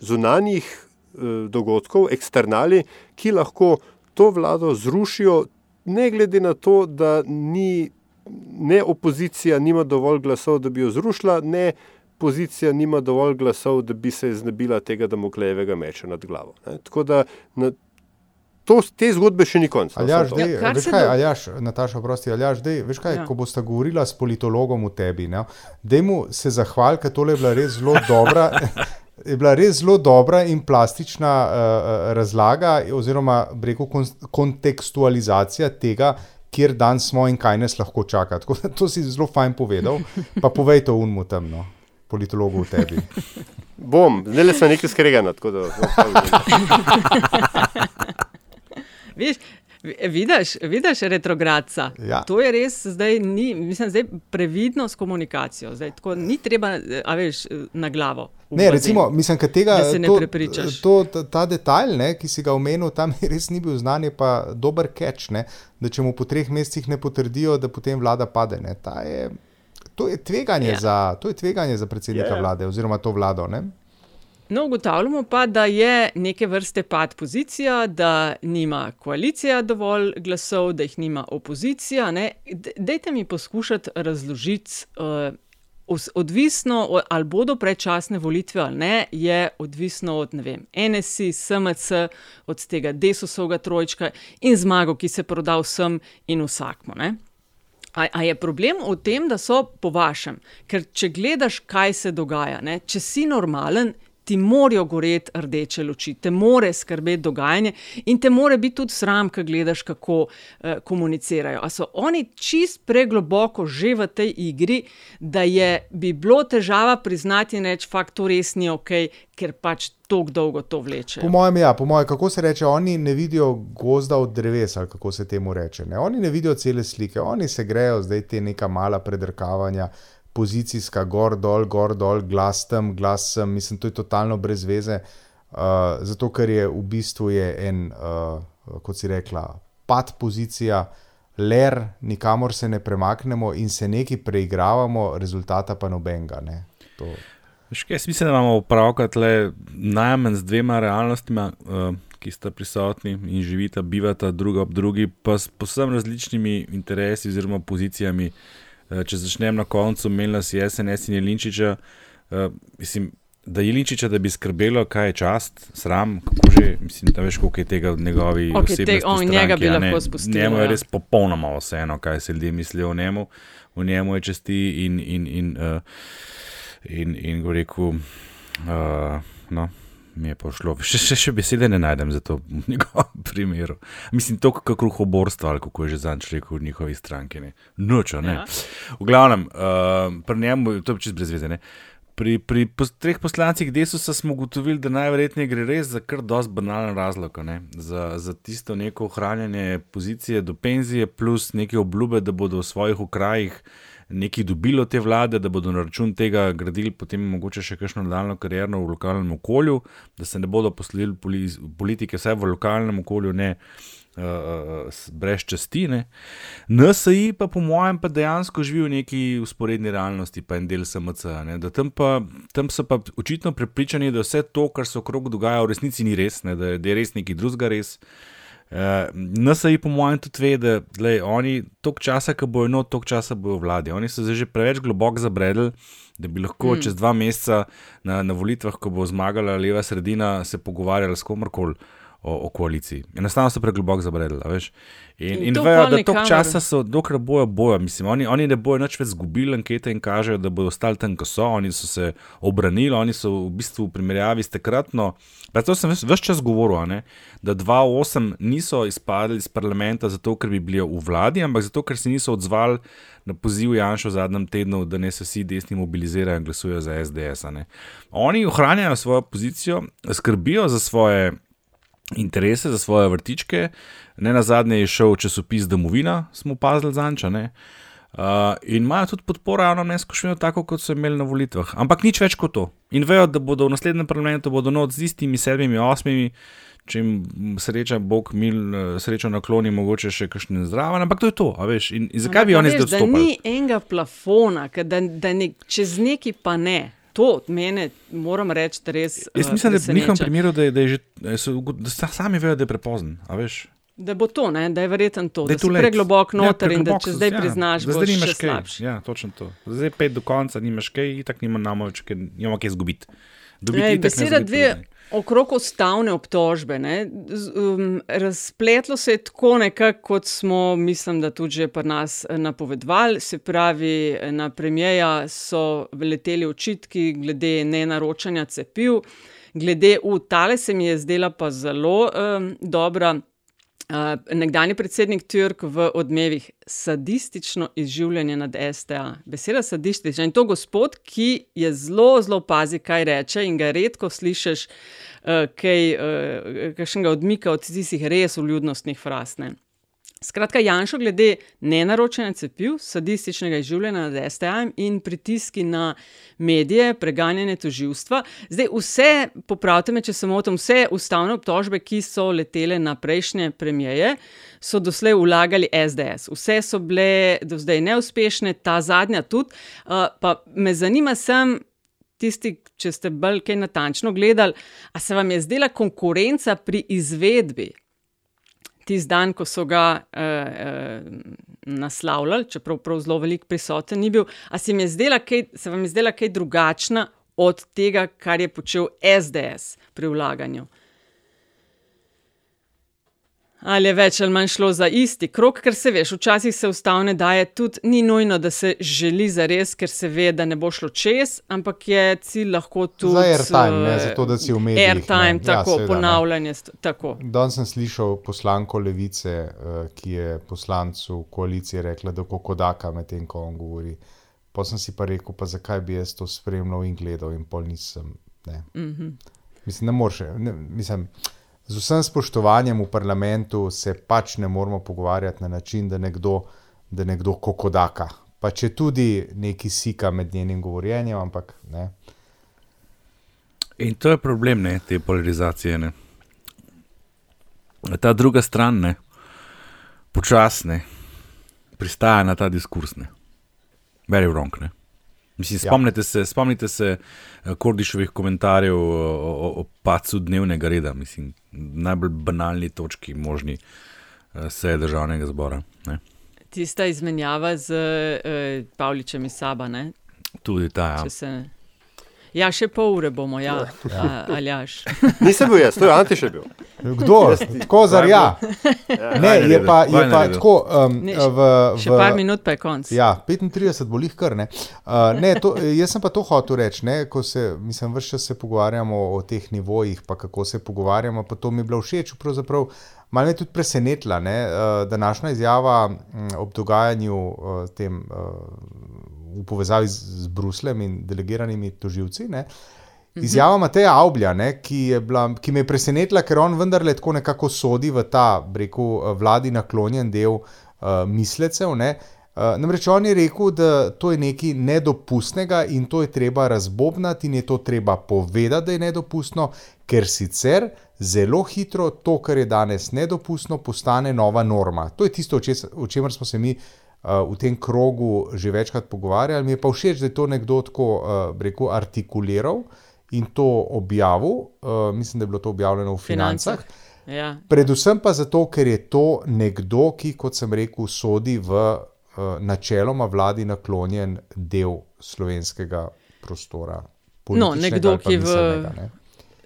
Speaker 4: zunanjih eh, dogodkov, eksternali, ki lahko to vlado zrušijo, ne glede na to, da ni, ne opozicija nima dovolj glasov, da bi jo zrušila, ne pozicija nima dovolj glasov, da bi se znebila tega damoklejevega meča nad glavo. Ne? Tako da na, to, te zgodbe še ni konec.
Speaker 2: No, Aljaš, dej, ja, veš kaj, do... Aljaš, Nataša, prosti, Aljaš, dej, veš kaj, ja. ko boste govorila s politologom v tebi, da mu se zahvali, ker tole je bila res zelo dobra. Je bila res zelo dobra in plastična uh, razlaga, oziroma reko, kontekstualizacija tega, kjer dan smo in kaj nas lahko čaka. Tako, to si zelo fajn povedal, pa povej to unmu temno politologu v tebi.
Speaker 4: Bom, zdaj le sem nekaj skregan.
Speaker 3: Viš, vidiš, vidiš retrogradca.
Speaker 2: Ja.
Speaker 3: To je res, zdaj, ni, mislim, zdaj previdno s komunikacijo. Zdaj, tako, ni treba, a veš, na glavo.
Speaker 2: Ne, recimo, mislim, tega,
Speaker 3: da se ne
Speaker 2: to,
Speaker 3: prepričaš.
Speaker 2: To, ta, ta detajl, ne, ki si ga omenil, tam res ni bil znan, je pa dober catch, ne, da če mu po treh mesecih ne potrdijo, da potem vlada pade. Ne, to je tveganje, ja. za, to je tveganje za predsednika ja, ja. vlade oziroma to vlado. Ne?
Speaker 3: No, ugotavljamo pa, da je neke vrste pad pozicija, da nima koalicija dovolj glasov, da jih nima opozicija. Ne? Dajte mi poskušati razložiti, uh, odvisno, ali bodo predčasne volitve ali ne, je odvisno od vem, NSI, SMC, od tega Desusovega trojčka in zmago, ki se proda vsem in vsakmu. A, a je problem v tem, da so po vašem? Ker če gledaš, kaj se dogaja, ne? če si normalen, ti morajo goreti rdeče luči, te more skrbeti dogajanje in te more biti tudi sram, ko gledaš, kako uh, komunicirajo. A so oni čist pregloboko že v tej igri, da je bi bilo težava priznati in reči, fakt to res ni ok, ker pač tako dolgo to vleče.
Speaker 2: Po mojem, ja, po mojem, kako se reče, oni ne vidijo gozda od dreves, ali kako se temu reče. Ne? Oni ne vidijo cele slike, oni se grejo zdaj te neka mala predrkavanja pozicijska, gor, dol, gor, dol, glas tam, glas sem, mislim, to je totalno brez veze. Uh, zato, ker je v bistvu je en, uh, kot si rekla, pad pozicija, ler, nikamor se ne premaknemo in se nekaj preigravamo, rezultata pa nobenega.
Speaker 1: Jaz mislim, da imamo opravka najmanj z dvema realnostima, uh, ki sta prisotni in živita, bivata druga ob drugi, pa s posebno različnimi interesi oziroma pozicijami. Eh, če začnem na koncu, nas je SNS in Jelinčiča. Uh, mislim, da je Jelinčiča, da bi skrbelo, kaj je čast, sram, kako že, mislim, da veš, koliko je tega v njegovi
Speaker 3: okay,
Speaker 1: osebnosti.
Speaker 3: Te, on, njega bi lahko spustil.
Speaker 1: Njemu je res popolnoma vseeno, kaj se ljudje mislijo o njemu, v njemu je časti in, in, in, uh, in, in, in rekel, uh, no mi je pošlo. Še, še, še besede ne najdem za to v njegovem primeru. Mislim, to kako kruhoborstvo ali kako je že zanj človek v njihovi stranki. Ne. Nočo, ne. Ja. V glavnem, uh, pri njemu to je čist brez veze. Ne. Pri, pri pos, treh poslancih Desusa smo ugotovili, da najverjetneje gre res za kar dosti banalen razlog. Ne? Za, za tisto neko ohranjanje pozicije do penzije, plus neke obljube, da bodo v svojih okrajih nekaj dobili od te vlade, da bodo na račun tega gradili potem mogoče še kakšno nadaljno karjerno v lokalnem okolju, da se ne bodo poslili politike, vsaj v lokalnem okolju, ne uh, brez častine. NSI pa, po mojem, pa dejansko živi v neki usporedni realnosti, pa en del SMC. Tam, pa, tam so pa očitno prepričani, da vse to, kar se okrog dogaja, v resnici ni res, ne? da, da je res nekaj drugega res. Uh, eh, NSA, po mojem, tudi ve, da lej, oni toliko časa, ko bojo not, toliko časa bojo vladi. Oni so že preveč globoko zabredli, da bi lahko mm. čez dva meseca na, na volitvah, ko bo zmagala leva sredina, se pogovarjali s komorkoli o, o koaliciji. Enostavno so pregloboko zabredli. In, in, in vejo, da toliko časa so, dokler bojo bojo. Mislim, oni, oni ne bojo več zgubili ankete in kažejo, da bodo ostali tam, ko so. Oni so se obranili, oni so v bistvu v primerjavi s takratno. To sem vse čas govoril, ne, da 2-8 niso izpadli iz parlamenta zato, ker bi bili v vladi, ampak zato, ker se niso odzvali na poziv Janša v zadnjem tednu, da ne se vsi desni mobilizirajo in glasujejo za SDS. Oni ohranjajo svojo pozicijo, skrbijo za svoje interese, za svoje vrtičke. Ne na zadnje je šel časopis Domovina, smo pazili za njega. Uh, in imajo tudi podporo javno mnenjsko, tako kot so imeli na volitvah. Ampak nič več kot to. In vejo, da bodo v naslednjem parlamentu bodo not z istimi sedmimi, osmimi, če jim sreča, Bog mil, eh, srečo nakloni, mogoče še kakšne zdrave. Ampak to je to. In, in zakaj bi oni zdaj odstopili?
Speaker 3: Da ni enega plafona, da, da ne, čez neki pa ne to od mene, moram reči, da res.
Speaker 1: Jaz mislim, da je v njihovem primeru, da, je, da, je že, da, da sami vejo, da je prepozen.
Speaker 3: Da bo to, ne? da je verjetno to, da, da je preglobok ja, noter ja, in da če zdaj ja, priznaš, da zdaj nimaš kaj.
Speaker 1: Ja, točno to. Zdaj pet do konca nimaš kaj, in tako nima namo več, ker nimamo kaj izgubiti. Beseda
Speaker 3: dve, Okrog ustavne obtožbe. Um, razpletlo se je tako nekako, kot smo, mislim, da tudi že pri nas eh, napovedovali. Se pravi, na premijeja so leteli očitki glede nenaročanja cepiv, glede v tale se mi je zdela pa zelo um, dobra. Uh, nekdani predsednik Turk v odmevih sadistično izživljanje nad STA. Beseda sadistična in to gospod, ki je zelo, zelo pazi, kaj reče in ga redko slišiš, uh, kaj uh, kakšnega odmika od tistih res uljudnostnih frasne. Skratka, Janša, glede nenaročene cepiv, sadističnega izživljanja nad STA in pritiski na medije, preganjanje toživstva. Zdaj, vse, popravite me, če se motim, vse ustavne obtožbe, ki so letele na prejšnje premijeje, so doslej vlagali SDS. Vse so bile do zdaj neuspešne, ta zadnja tudi. Uh, pa me zanima, sem. Tisti, če ste bolj kaj natančno gledali, a se vam je zdela konkurenca pri izvedbi tisti dan, ko so ga uh, uh, naslavljali, čeprav prav zelo velik prisoten ni bil, a se, kaj, se vam je zdela kaj drugačna od tega, kar je počel SDS pri vlaganju? Ali je več ali manj šlo za isti krok, ker se veš, včasih se ustavne daje tudi ni nujno, da se želi za res, ker se ve, da ne bo šlo čez, ampak je cilj lahko tudi.
Speaker 2: Za airtime, ne, zato da si medijih.
Speaker 3: Airtime,
Speaker 2: ne.
Speaker 3: tako,
Speaker 2: ja, seveda,
Speaker 3: ponavljanje. Tako.
Speaker 2: Danes sem slišal poslanko Levice, eh, ki je poslancu koalicije rekla, da kokodaka medtem, ko on govori. Pa sem si pa rekel, pa zakaj bi jaz to spremljal in gledal, in pol nisem. Ne.
Speaker 3: Mhm.
Speaker 2: Mislim, ne moreš. Mislim, z vsem spoštovanjem v parlamentu se pač ne moramo pogovarjati na način, da nekdo, da nekdo kokodaka. Pa če tudi neki sika med njenim govorjenjem, ampak ne.
Speaker 1: In to je problem ne, te polarizacije. Ne. Ta druga stran, ne, počasne, pristaja na ta diskurs. Ne. Very wrong. Ne. Mislim,
Speaker 2: Ja.
Speaker 1: spomnite, se, spomnite se eh, Kordišovih komentarjev o, o, o pacu dnevnega reda, mislim, najbolj banalni točki možni eh, seje državnega zbora. Ne.
Speaker 3: Tista izmenjava z uh, Pavličem iz Saba. Ne?
Speaker 1: Tudi ta. Ja.
Speaker 3: Če Se... Ja, še pol ure bomo, ja,
Speaker 2: Ja.
Speaker 3: ja. Aljaš.
Speaker 4: Nisem bil jaz, to je Ante še bil.
Speaker 2: Kdo? Tako zarja. Ne, je pa, je pa tako. Um,
Speaker 3: Ne,
Speaker 2: v,
Speaker 3: še
Speaker 2: v,
Speaker 3: par minut pa je konc.
Speaker 2: Ja, 35 bo jih kar ne. Uh, ne to, jaz sem pa to hotel reči, ne, ko se, mislim, vse čas se pogovarjamo o teh nivojih, pa kako se pogovarjamo, pa to mi je bilo všeč. Pravzaprav malo me je tudi presenetila, ne, današnja izjava ob dogajanju tem, v povezavi z, z Bruslem in delegiranimi toživci. Ne, Izjava Mateja Avblja, ne, ki, je bila, ki me je presenetila, ker on vendarle tako nekako sodi v ta, rekel, vladi naklonjen del uh, mislecev. Ne. Uh, namreč on je rekel, da to je nekaj nedopustnega in to je treba razbobnati in je to treba povedati, da je nedopustno, ker sicer zelo hitro to, kar je danes nedopustno, postane nova norma. To je tisto, o čemer smo se mi uh, v tem krogu že večkrat pogovarjali. Mi je pa všeč, da je to nekdo tako uh, rekel, artikuliral in to objavil. Uh, mislim, da je bilo to objavljeno v financah.
Speaker 3: Financah. Ja.
Speaker 2: Predvsem pa zato, ker je to nekdo, ki, kot sem rekel, sodi v uh, načeloma vladi naklonjen del slovenskega prostora.
Speaker 3: No, nekdo, ki v
Speaker 2: ne.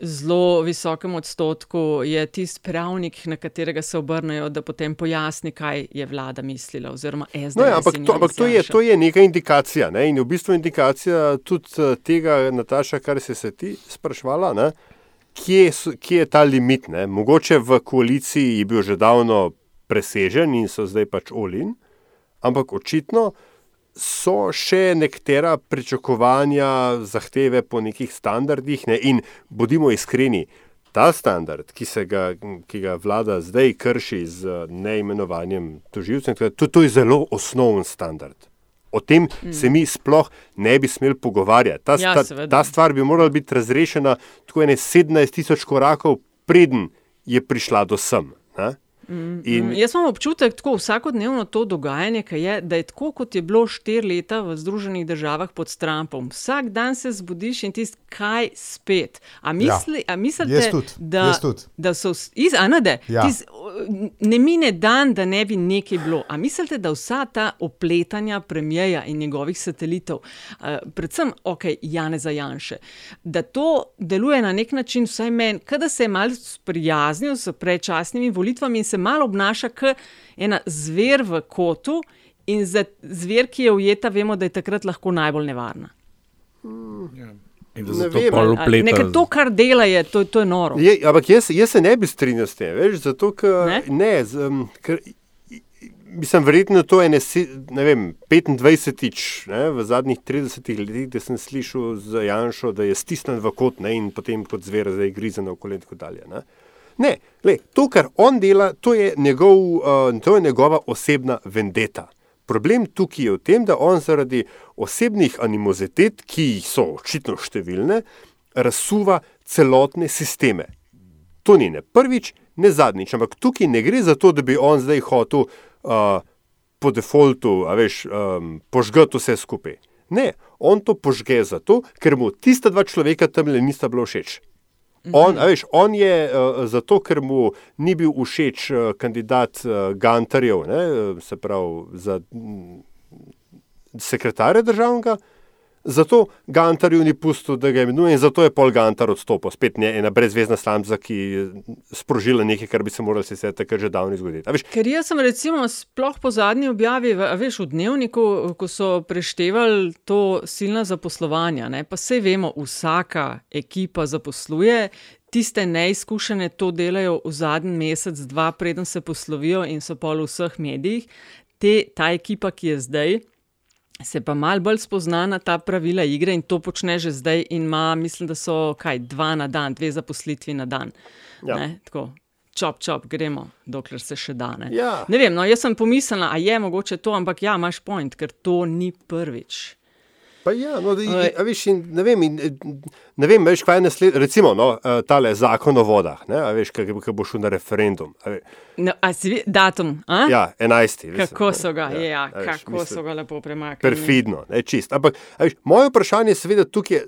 Speaker 3: Zelo visokem odstotku je tisti pravnik, na katerega se obrnejo, da potem pojasni, kaj je vlada mislila. Oziroma, SDS
Speaker 4: No, ja, ampak to, ampak to, je, to je neka indikacija. Ne? In je v bistvu indikacija tudi eh, tega, Nataša, kar si se ti sprašvala, ne? kje, kje je ta limit. Ne? Mogoče v koaliciji je bil že davno presežen in so zdaj pač olin, ampak očitno so še nekatera pričakovanja, zahteve po nekih standardih. Ne? In bodimo iskreni, ta standard, ki, se ga, ki ga vlada zdaj krši z neimenovanjem tožilcev, to, to je zelo osnoven standard. O tem mm. se mi sploh ne bi smeli pogovarjati. Ta,
Speaker 3: Ja,
Speaker 4: ta, ta stvar bi morala biti razrešena tako ene 17 tisoč korakov, preden je prišla do sem. Ne?
Speaker 3: Mm,
Speaker 4: In-
Speaker 3: mm, Jaz imam občutek, tako vsakodnevno to dogajanje, ki je, da je tako, kot je bilo štiri leta v Združenih državah pod Trumpom. Vsak dan se zbudiš in tisti, kaj spet. A, misli, ja. a mislite,
Speaker 2: tudi,
Speaker 3: da, da so iz, a ne, da,
Speaker 2: Ja.
Speaker 3: tis, ne mine dan, da ne bi nekaj bilo. A mislite, da vsa ta opletanja premijeja in njegovih satelitov, uh, predvsem ok, Janeza Janše, da to deluje na nek način, vsaj meni, da se je malo sprijaznil s predčasnimi volitvami in se malo obnaša kot ena zver v kotu. In za zver, ki je ujeta, vemo, da je takrat lahko najbolj nevarna.
Speaker 1: In da
Speaker 4: Ne vem.
Speaker 3: Nekaj to, kar dela, je, to, to je noro.
Speaker 4: Je, ampak jaz, jaz se ne bi strinjal s tem, veš, zato ker
Speaker 3: Ne?
Speaker 4: ne, z, um, ker, mislim, verjetno to je ne, se- ne vem, 25-tič ne, v zadnjih 30 letih, da sem slišal za Janšo, da je stisnjen v kot ne, in potem kot zver zdaj grize na okolje in tako dalje. Ne. Ne, le, to, kar on dela, to je, njegov, uh, to je njegova osebna vendeta. Problem tukaj je v tem, da on zaradi osebnih animozitet, ki jih so očitno številne, razsuva celotne sisteme. To ni ne prvič, ne zadnjič, ampak tukaj ne gre za to, da bi on zdaj hotel uh, po defaultu, a veš, um, požgati vse skupaj. Ne, on to požge zato, ker mu tista dva človeka tam le nista bila všeč. On, a veš, on je uh, zato, ker mu ni bil všeč uh, kandidat uh, Gantarjev, ne, uh, se pravi za mm, sekretarja državnega, Zato Gantarju ni pustil, da ga imenuje, in zato je pol Gantar odstopil. Spet ne ena brezvezna slamca, ki je sprožila nekaj, kar bi se moralo sicer takrat že davno zgoditi.
Speaker 3: Ker jaz sem recimo sploh po zadnji objavi, a veš, v dnevniku, ko so preštevali to silna zaposlovanja, ne, pa vse vemo, vsaka ekipa zaposluje. Tiste neizkušene to delajo v zadnji mesec, dva, preden se poslovijo in so pol v vseh medijih. Te, ta ekipa, ki je zdaj, se pa mal bolj spozna na ta pravila igre in to počne že zdaj, in ima, mislim, da so kaj, dva na dan, dve zaposlitvi na dan.
Speaker 4: Ja.
Speaker 3: Ne, tako, čop, čop, gremo, dokler se še da. Ne,
Speaker 4: Ja.
Speaker 3: ne vem, no, jaz sem pomislila, a je mogoče to, ampak ja, imaš point, ker to ni prvič.
Speaker 4: Pa ja, no,
Speaker 3: Oj.
Speaker 4: a veš, in, ne vem, in, ne vem, veš, kaj je naslednje. Recimo, no, eh, tale zakon o vodah, ne, a veš, kaj bo šel na referendum. A
Speaker 3: No, a si datum? A?
Speaker 4: Ja, 11. mislim,
Speaker 3: Kako so ga, ja, ja,
Speaker 4: a veš,
Speaker 3: kako
Speaker 4: mislim,
Speaker 3: so ga lepo premaknili.
Speaker 4: Perfidno, ne čist. Ampak, veš, moje vprašanje je seveda tukaj,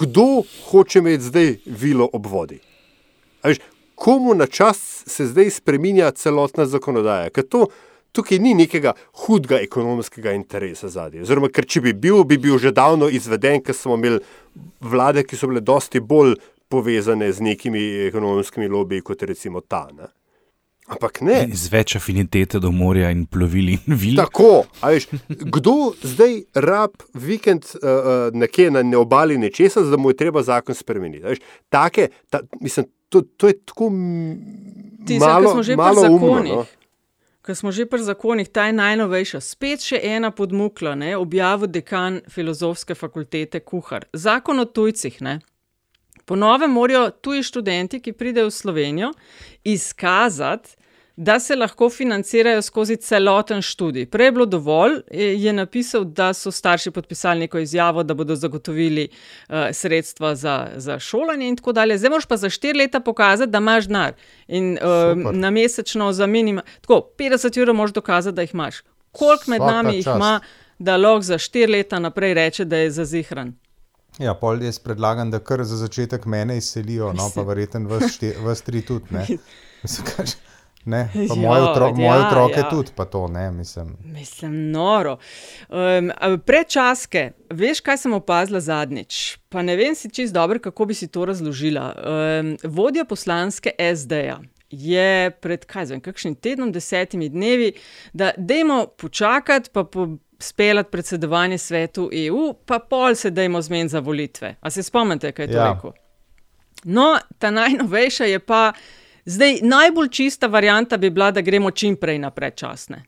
Speaker 4: kdo hoče imeti zdaj vilo ob vodi? A Veš, komu na čas se zdaj spremenja celotna zakonodaja? Ker to tukaj ni nekega hudega ekonomskega interesa zadnji. Oziroma, ker če bi bil, bi bil že davno izveden, ker smo imeli vlade, ki so bile dosti bolj povezane z nekimi ekonomskimi lobiji kot recimo ta. Ne? Ampak ne.
Speaker 1: Z več afinitete do morja in plovil in vil.
Speaker 4: Tako, a veš, kdo zdaj rab vikend uh, nekje na ne obali nečesa, da mu je treba zakon spremeniti. Veš, take, ta, mislim, to, to je tako
Speaker 3: Tisto, kar
Speaker 4: malo,
Speaker 3: smo že pri
Speaker 4: malo umno.
Speaker 3: zakonih.
Speaker 4: No?
Speaker 3: Ker smo že pri zakonih, ta je najnovejša. Spet še ena podmukla, ne, objavil dekan filozofske fakultete Kuhar. Zakon o tujcih. Ne. Po novem morajo tuji študenti, ki pridejo v Slovenijo, izkazati, da se lahko financirajo skozi celoten študij. Prej je bilo dovolj, je napisal, da so starši podpisali neko izjavo, da bodo zagotovili uh, sredstva za, za šolanje in tako dalje. Zdaj moraš pa za štiri leta pokazati, da imaš denar. In uh,
Speaker 2: Super.
Speaker 3: na mesečno za minimum, tako 50 ur moraš dokazati, da jih imaš. Koliko med
Speaker 2: Svaka
Speaker 3: nami jih
Speaker 2: čast.
Speaker 3: ima, da lahko za štiri leta naprej reče, da je zazihran?
Speaker 2: Ja, pol jaz predlagam, da kar za začetek mene izselijo, no pa verjetno vas, vas tri tudi. Mislim, kaž, ne? pa moje, otro,
Speaker 3: ja,
Speaker 2: moje otroke
Speaker 3: ja.
Speaker 2: tudi, pa to ne, mislim.
Speaker 3: Mislim, noro. Um, predčaske, veš, kaj sem opazila zadnjič? Pa ne vem si čist dobro, kako bi si to razložila. Um, vodja poslanske SD-ja. Je pred kaj, zvem, kakšnim tednom, desetimi dnevi, da dajmo počakati, pa po, speljati predsedovanje svetu EU, pa pol se dajmo zmeniti za volitve. A se spomnite, kaj je to
Speaker 2: ja.
Speaker 3: rekel? No, ta najnovejša je pa, zdaj najbolj čista varianta bi bila, da gremo čim prej na predčasne.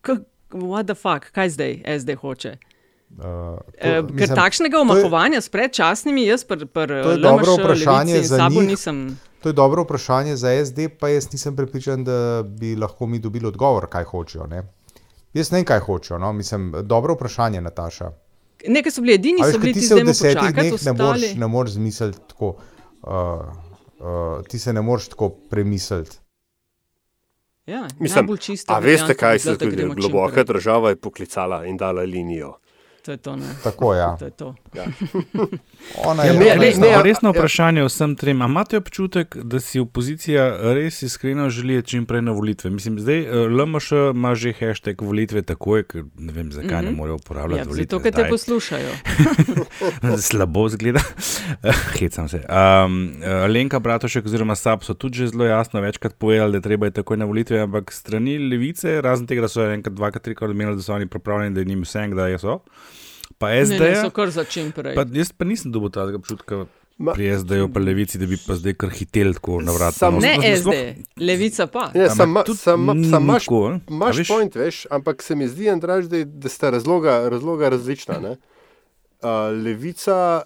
Speaker 3: K what the fuck, kaj zdaj SD hoče?
Speaker 2: Uh,
Speaker 3: E, ker takšnega omahovanja s predčasnimi, jaz
Speaker 2: To je za
Speaker 3: SAB-u
Speaker 2: njih.
Speaker 3: nisem.
Speaker 2: To je dobro vprašanje za SD, pa jaz nisem prepričan, da bi lahko mi dobili odgovor, kaj hočejo. Ne? Jaz ne vem, kaj hočejo. No? Mislim, dobro vprašanje, Nataša.
Speaker 3: Nekaj so bili edini,
Speaker 2: veš,
Speaker 3: so bili
Speaker 2: ti se v
Speaker 3: zdaj
Speaker 2: desetih dneh ne moreš,
Speaker 3: ostali.
Speaker 2: ne moreš zmisliti tako. Uh, uh, ti se ne moreš tako premisliti.
Speaker 3: Ja,
Speaker 4: Mislim,
Speaker 3: najbolj čista
Speaker 4: a veste, kaj se je zgodilo? Globoka država je poklicala in dala linijo.
Speaker 3: To je to, ne.
Speaker 2: Tako, ja.
Speaker 3: To je to.
Speaker 4: Ja.
Speaker 2: Ona
Speaker 1: Ja,
Speaker 2: je
Speaker 1: ne,
Speaker 2: resna.
Speaker 1: resno, resno vprašanje vsem trem. A imate občutek, da si opozicija res iskreno želi čim prej na volitve? Mislim, zdaj eh, LMŠ ima že hashtag volitve takoj, ker ne vem, zakaj mm -hmm. ne
Speaker 3: Mhm.
Speaker 1: morejo uporabljati
Speaker 3: Ja,
Speaker 1: volitve.
Speaker 3: zato, ker te poslušajo.
Speaker 1: Slabo zgleda, hecam se. Um, Lenka Bratošek oziroma SAP so tudi že zelo jasno večkrat povedali, da treba je takoj na volitve, ampak strani levice, razen tega, da so enkrat, dvakrat, trikrat omenili, da so oni pripravljeni, da je njim vse, kdaj so. Pa
Speaker 3: Ne,
Speaker 1: SD.
Speaker 3: ne, so kar za čim prej.
Speaker 1: Pa jaz pa nisem dobil tega občutka.
Speaker 4: Ma-
Speaker 1: Pri SD-ju pa levici, da bi pa zdaj kar hitel tako na vrat.
Speaker 4: Sam-
Speaker 3: Ne SD, levica pa.
Speaker 4: Ja,
Speaker 1: Ampak
Speaker 4: sam,
Speaker 1: tudi
Speaker 4: sam,
Speaker 1: ni
Speaker 4: sam imaš,
Speaker 1: ne? Veš?
Speaker 4: point, veš, ampak se mi zdi, Andraž, da, da sta razloga, razloga različna. ne. Uh, levica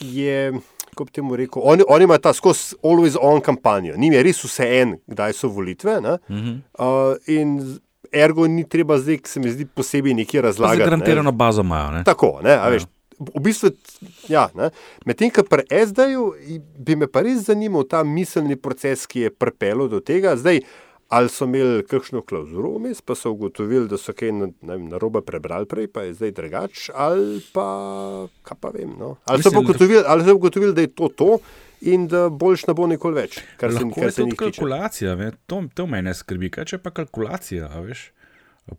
Speaker 4: je, kako bi temu rekel, oni, oni imajo ta skozi always on kampanjo, njim je res vse en, kdaj so volitve. Ne?
Speaker 1: Mhm.
Speaker 4: Uh, in ergo ni treba zdaj, se mi zdi, posebej nekaj
Speaker 1: Pa
Speaker 4: razlagati. ne.
Speaker 1: Zagarantirano bazo imajo. Ne?
Speaker 4: Tako, ne, a
Speaker 1: Ja.
Speaker 4: veš. V bistvu, ja, ne. medtem ko pri SD-ju bi me pa res zanimal ta miselni proces, ki je pripeljal do tega. Zdaj, ali so imeli kakšno klauzuro vmes, pa so ugotovili, da so kaj ne narobe prebrali prej, pa je zdaj drugače, ali pa, kaj pa vem. No? Ali, so
Speaker 1: Mislim,
Speaker 4: ugotovili, ali so ugotovili, da je to to in da boljš ne bo nikoli več, kar se,
Speaker 1: Lahko
Speaker 4: kar
Speaker 1: je
Speaker 4: se
Speaker 1: tudi kalkulacija, ne? to, to mene skrbi. Kaj če pa kalkulacija, veš?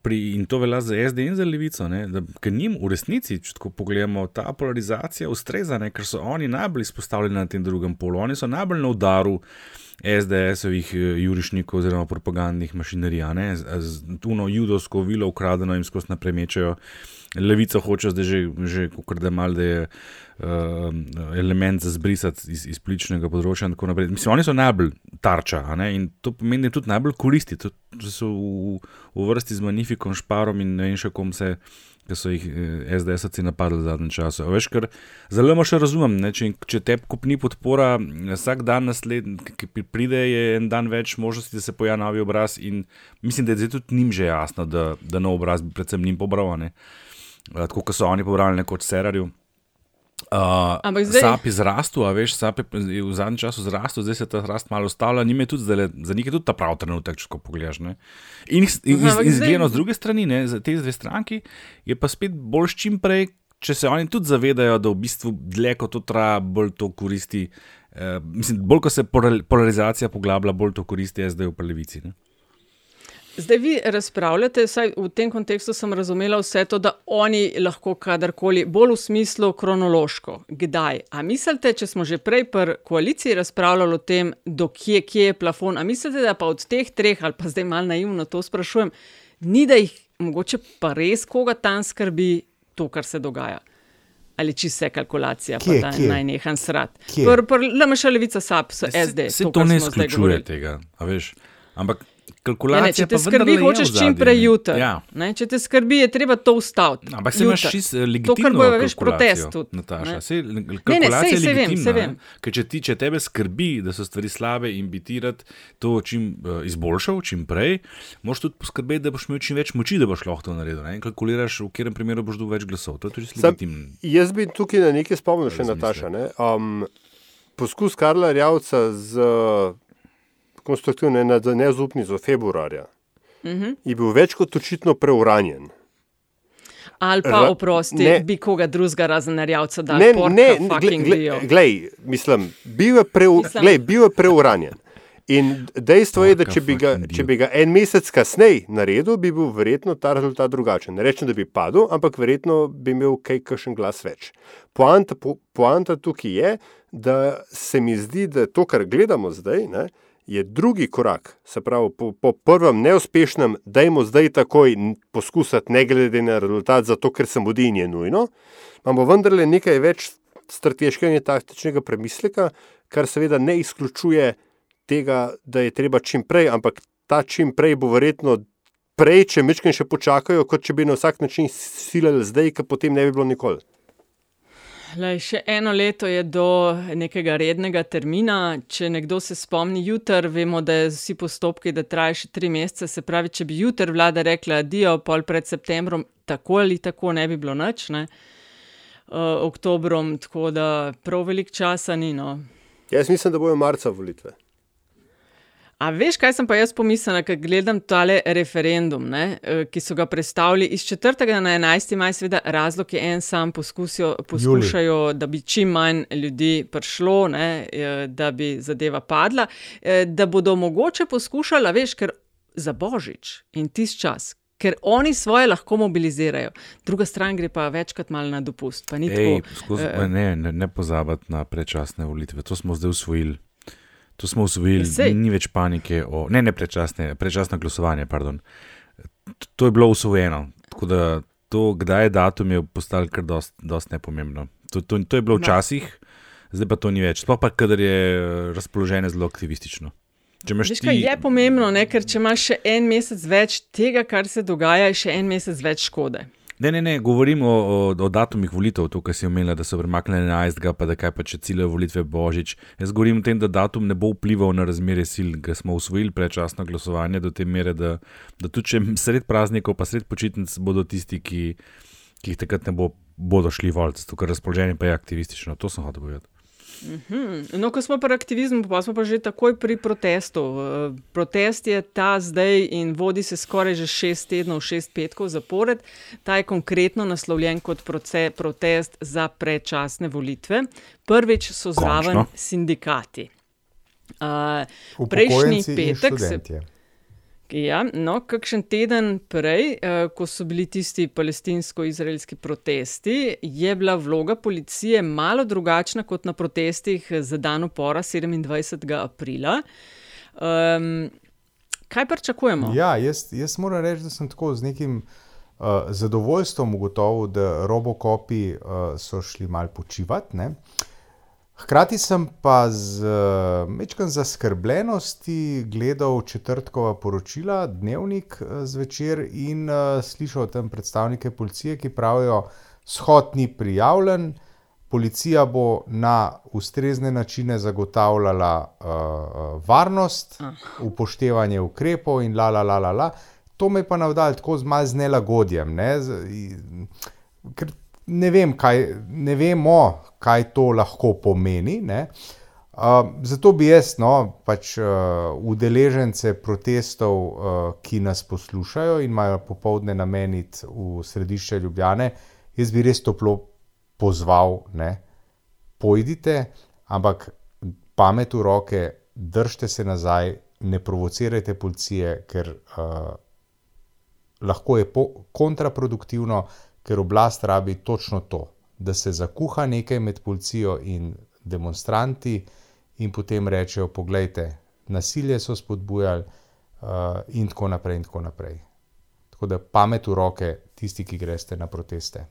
Speaker 1: Pri, in to velja za SD in za levico, ne, da ker njim v resnici, če tako pogledamo, ta polarizacija ustreza, ne, ker so oni najbolj izpostavljeni na tem drugem polu, oni so najbolj na udaru SDS-ovih eh, jurišnikov oziroma propagandnih mašinerij, ne, z, tuno judovsko vilo ukradeno jim skozi naprej mečejo. Levica hoče zdaj že, že kar da mal, da je uh, element za zbrisati iz, iz političnega področja. in tako naprej. Mislim, oni so najbolj tarča in to pomeni, da tudi najbolj koristi. To, to so v, v vrsti z Magnifikom, Šparom in ne vem še kom se, ki so jih eh, SDS-ovci napadli v zadnjem času. A Veš, ker zelo še razumem, ne, če, če te kupni podpora, vsak dan naslednji, ki pri- pride, je en dan več možnosti, da se pojavi novi obraz. In mislim, da je zdaj tudi njim že jasno, da, da nov obraz bi predvsem njim pobral. Uh, tako kot so oni pobrali nekoč Cerarju. Uh,
Speaker 3: Ampak zdaj-
Speaker 1: Sap je zrastel, a veš, sap je v zadnjem času zrastel, zdaj se ta rast malo ustavlja, njim je tudi zdaj, za njih je tudi ta pravi trenutek, če ko pogledaš. Ne? In, in,
Speaker 3: ampak
Speaker 1: in
Speaker 3: zdaj-
Speaker 1: zgledno z druge strani, ne, za te dve stranki, je pa spet bolj čim prej, če se oni tudi zavedajo, da v bistvu dlje kot to traja, bolj to koristi. Uh, mislim, bolj ko se polarizacija poglablja, bolj to koristi zdaj v levici. Ne?
Speaker 3: Zdaj vi razpravljate, vsaj v tem kontekstu sem razumela vse to, da oni lahko kadarkoli, bolj v smislu kronološko, kdaj. A mislite, če smo že prej pri koaliciji razpravljali o tem, do kje, kje je plafon, a mislite, da pa od teh treh, ali pa zdaj malo naivno to sprašujem, ni da jih mogoče pa res koga tam skrbi to, kar se dogaja? Ali čisto vse kalkulacija,
Speaker 2: Kje,
Speaker 3: pa da
Speaker 2: kje?
Speaker 3: naj nehan srat. Pr, pr, LMŠ, Levica, SAP, SD.
Speaker 1: Se to,
Speaker 3: kar
Speaker 1: ne izključuje tega, a veš. Ampak kalkulacija
Speaker 3: ne, če te
Speaker 1: pa
Speaker 3: skrbi, hočeš čim prej
Speaker 1: ne.
Speaker 3: jutri.
Speaker 1: Ja.
Speaker 3: Ne, če te skrbi, je treba to ustaviti.
Speaker 1: Ampak se imaš
Speaker 3: jutri.
Speaker 1: čisto
Speaker 3: To, kar
Speaker 1: legitimno
Speaker 3: bojo,
Speaker 1: kalkulacijo,
Speaker 3: protest tudi.
Speaker 1: Nataša.
Speaker 3: ne.
Speaker 1: Sej,
Speaker 3: Ne, ne,
Speaker 1: kalkulacija
Speaker 3: sej, sej vem,
Speaker 1: ne.
Speaker 3: vem.
Speaker 1: Ker če, ti, če tebe skrbi, da so stvari slabe in bi ti rad to čim uh, izboljšal, čim prej, moraš tudi poskrbeti, da boš imel čim več moči, da boš lahko to naredil. Ne? In kalkuliraš, v katerem primeru boš dobil več glasov. To je tudi legitimno.
Speaker 4: jaz bi tukaj na nekaj spomnil, še Nataša. Ne? Um, poskus Karla Rjavca z uh, konstruktivno ne- za nezaupnico februarja
Speaker 3: Mhm.
Speaker 4: je bil več kot očitno preuranjen.
Speaker 3: Ali pa,
Speaker 4: Ra-
Speaker 3: oprosti,
Speaker 4: ne.
Speaker 3: bi koga drugega razen narjavca dal.
Speaker 4: Ne,
Speaker 3: porka
Speaker 4: ne,
Speaker 3: fucking bio.
Speaker 4: glej, glej, mislim, bil je, preu,
Speaker 3: Mislim-
Speaker 4: glej, bil je preuranjen. In dejstvo je, da če bi, ga, če bi ga en mesec kasneje naredil, bi bil verjetno ta rezultat drugačen. Ne rečem, da bi padel, ampak verjetno bi imel kaj kakšen glas več. Poanta, po, poanta tukaj je, da se mi zdi, da to, kar gledamo zdaj, ne, je drugi korak. Se pravi, po, po prvem neuspešnem, dajmo zdaj takoj poskusiti, ne glede na rezultat, zato ker se mudi in je nujno. Imamo vendarle nekaj več strateškega in taktičnega premisleka, kar seveda ne izključuje tega, da je treba čim prej, ampak ta čim prej bo verjetno prej, če mečkaj še počakajo, kot če bi na vsak način silili zdaj, ki potem ne bi bilo nikoli.
Speaker 3: Lej, še eno leto je do nekega rednega termina. Če nekdo se spomni jutri, vemo, da je vsi postopki, da trajajo še tri mesece. Se pravi, če bi jutri vlada rekla, dio, pol pred septembrom, tako ali tako ne bi bilo ne? Uh, oktobrom, tako da prav velik časa ni. No.
Speaker 4: Jaz mislim, da bojo marca volitve.
Speaker 3: A veš, kaj sem pa jaz pomislila, ko gledam tale referendum, ne, eh, ki so ga predstavili iz 4. na 11. maj, seveda razlog je en sam, poskusijo, poskušajo, da bi čim manj ljudi prišlo, ne, eh, da bi zadeva padla, eh, da bodo mogoče poskušali, veš, ker za božič in tisti čas. Ker oni svoje lahko mobilizirajo, druga stran gre pa večkrat malo na dopust.
Speaker 1: Ej,
Speaker 3: tako.
Speaker 1: skozi,
Speaker 3: eh,
Speaker 1: ne, ne, ne pozabiti na predčasne volitve. To smo zdaj usvojili. To smo usvojili,
Speaker 3: Ja, sej.
Speaker 1: ni več panike. O, ne, ne predčasne, predčasno glasovanje. Pardon. To je bilo usvojeno. Tako da to, kdaj je datum, je postalo kar dost, dost nepomembno. To, to, to je bilo
Speaker 3: No.
Speaker 1: včasih, zdaj pa to ni več. Sploh pa, kadar je eh, razpoloženje zelo aktivistično.
Speaker 3: Veš,
Speaker 1: ti,
Speaker 3: je pomembno, ne? ker če imaš še en mesec več tega, kar se dogaja, je še en mesec več škode.
Speaker 1: Ne, ne, ne, govorim o, o, o datumih volitev, to, kar si omenila, da so premaknili na 11. pa da kaj pa če ciljajo volitve Božič. Jaz govorim o tem, da datum ne bo vplival na razmerje sil, ker smo usvojili predčasno glasovanje do te mere, da, da tudi če sred praznikov, pa sred počitnic bodo tisti, ki, ki jih takrat ne bo, bodo šli voliti, ker razpoloženje pa je aktivistično. To sem hotel povedati.
Speaker 3: Mhm. No, ko smo pri aktivizmu, pa smo pa že takoj pri protestu. Protest je ta zdaj in vodi se skoraj že šest tednov, šest petkov zapored. Ta je konkretno naslovljen kot proce, protest za predčasne volitve. Prvič so zraven
Speaker 2: Končno.
Speaker 3: sindikati. Uh, prejšnji petek se. Ja, no, kakšen teden prej, eh, ko so bili tisti palestinsko-izraelski protesti, je bila vloga policije malo drugačna kot na protestih za dan upora 27. aprila. Um, kaj pričakujemo?
Speaker 2: Ja, jaz, jaz moram reči, da sem tako z nekim uh, zadovoljstvom ugotovil, da robokopi uh, so šli mal počivati. Uh, Hkrati sem pa z večkrat zaskrbljenosti gledal četrtkova poročila, dnevnik zvečer in uh, slišal tam predstavnike policije, ki pravijo, shod ni prijavljen, policija bo na ustrezne načine zagotavljala uh, varnost, upoštevanje ukrepov in la la la la. la. To me pa navdal tako z malce nelagodjem. Ne? Z, ker ne, vem, kaj, ne vemo, kaj to lahko pomeni. Uh, zato bi jaz, no, pač uh, udeležence protestov, uh, ki nas poslušajo in imajo popovdne nameniti v središče Ljubljane, jaz bi res toplo pozval, da pojdite, ampak pamet v roke, držite se nazaj, ne provocirajte policije, ker uh, lahko je kontraproduktivno, ker oblast rabi točno to, da se zakuha nekaj med policijo in demonstranti, in potem rečejo: Poglejte, nasilje so spodbujali, uh, in tako naprej. In tako naprej. Tako da pamet v roke tisti, ki greste na proteste.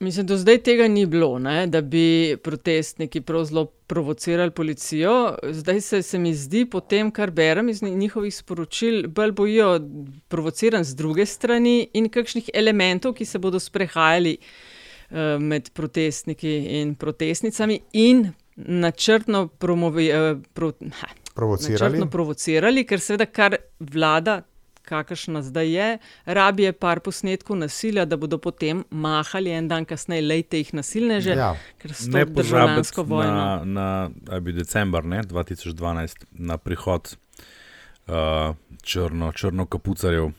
Speaker 3: Mislim, do zdaj tega ni bilo, ne? da bi protestniki prav zelo provocirali policijo. Zdaj se, se mi zdi, po tem, kar berem iz njihovih sporočil, bolj bojijo provociran z druge strani in kakšnih elementov, ki se bodo sprehajali uh, med protestniki in protestnicami in načrtno, promovi, uh, pro, ha,
Speaker 2: provocirali.
Speaker 3: načrtno provocirali, ker seveda kar vlada kakršna zdaj je, rabijo par posnetkov nasilja, da bodo potem mahali en dan kasneje, lejte jih nasilneže,
Speaker 1: ja.
Speaker 3: ker so to državljansko vojno.
Speaker 1: Na, na, bi decembr ne, 2012 na prihod uh, črno, črno kapucarjev,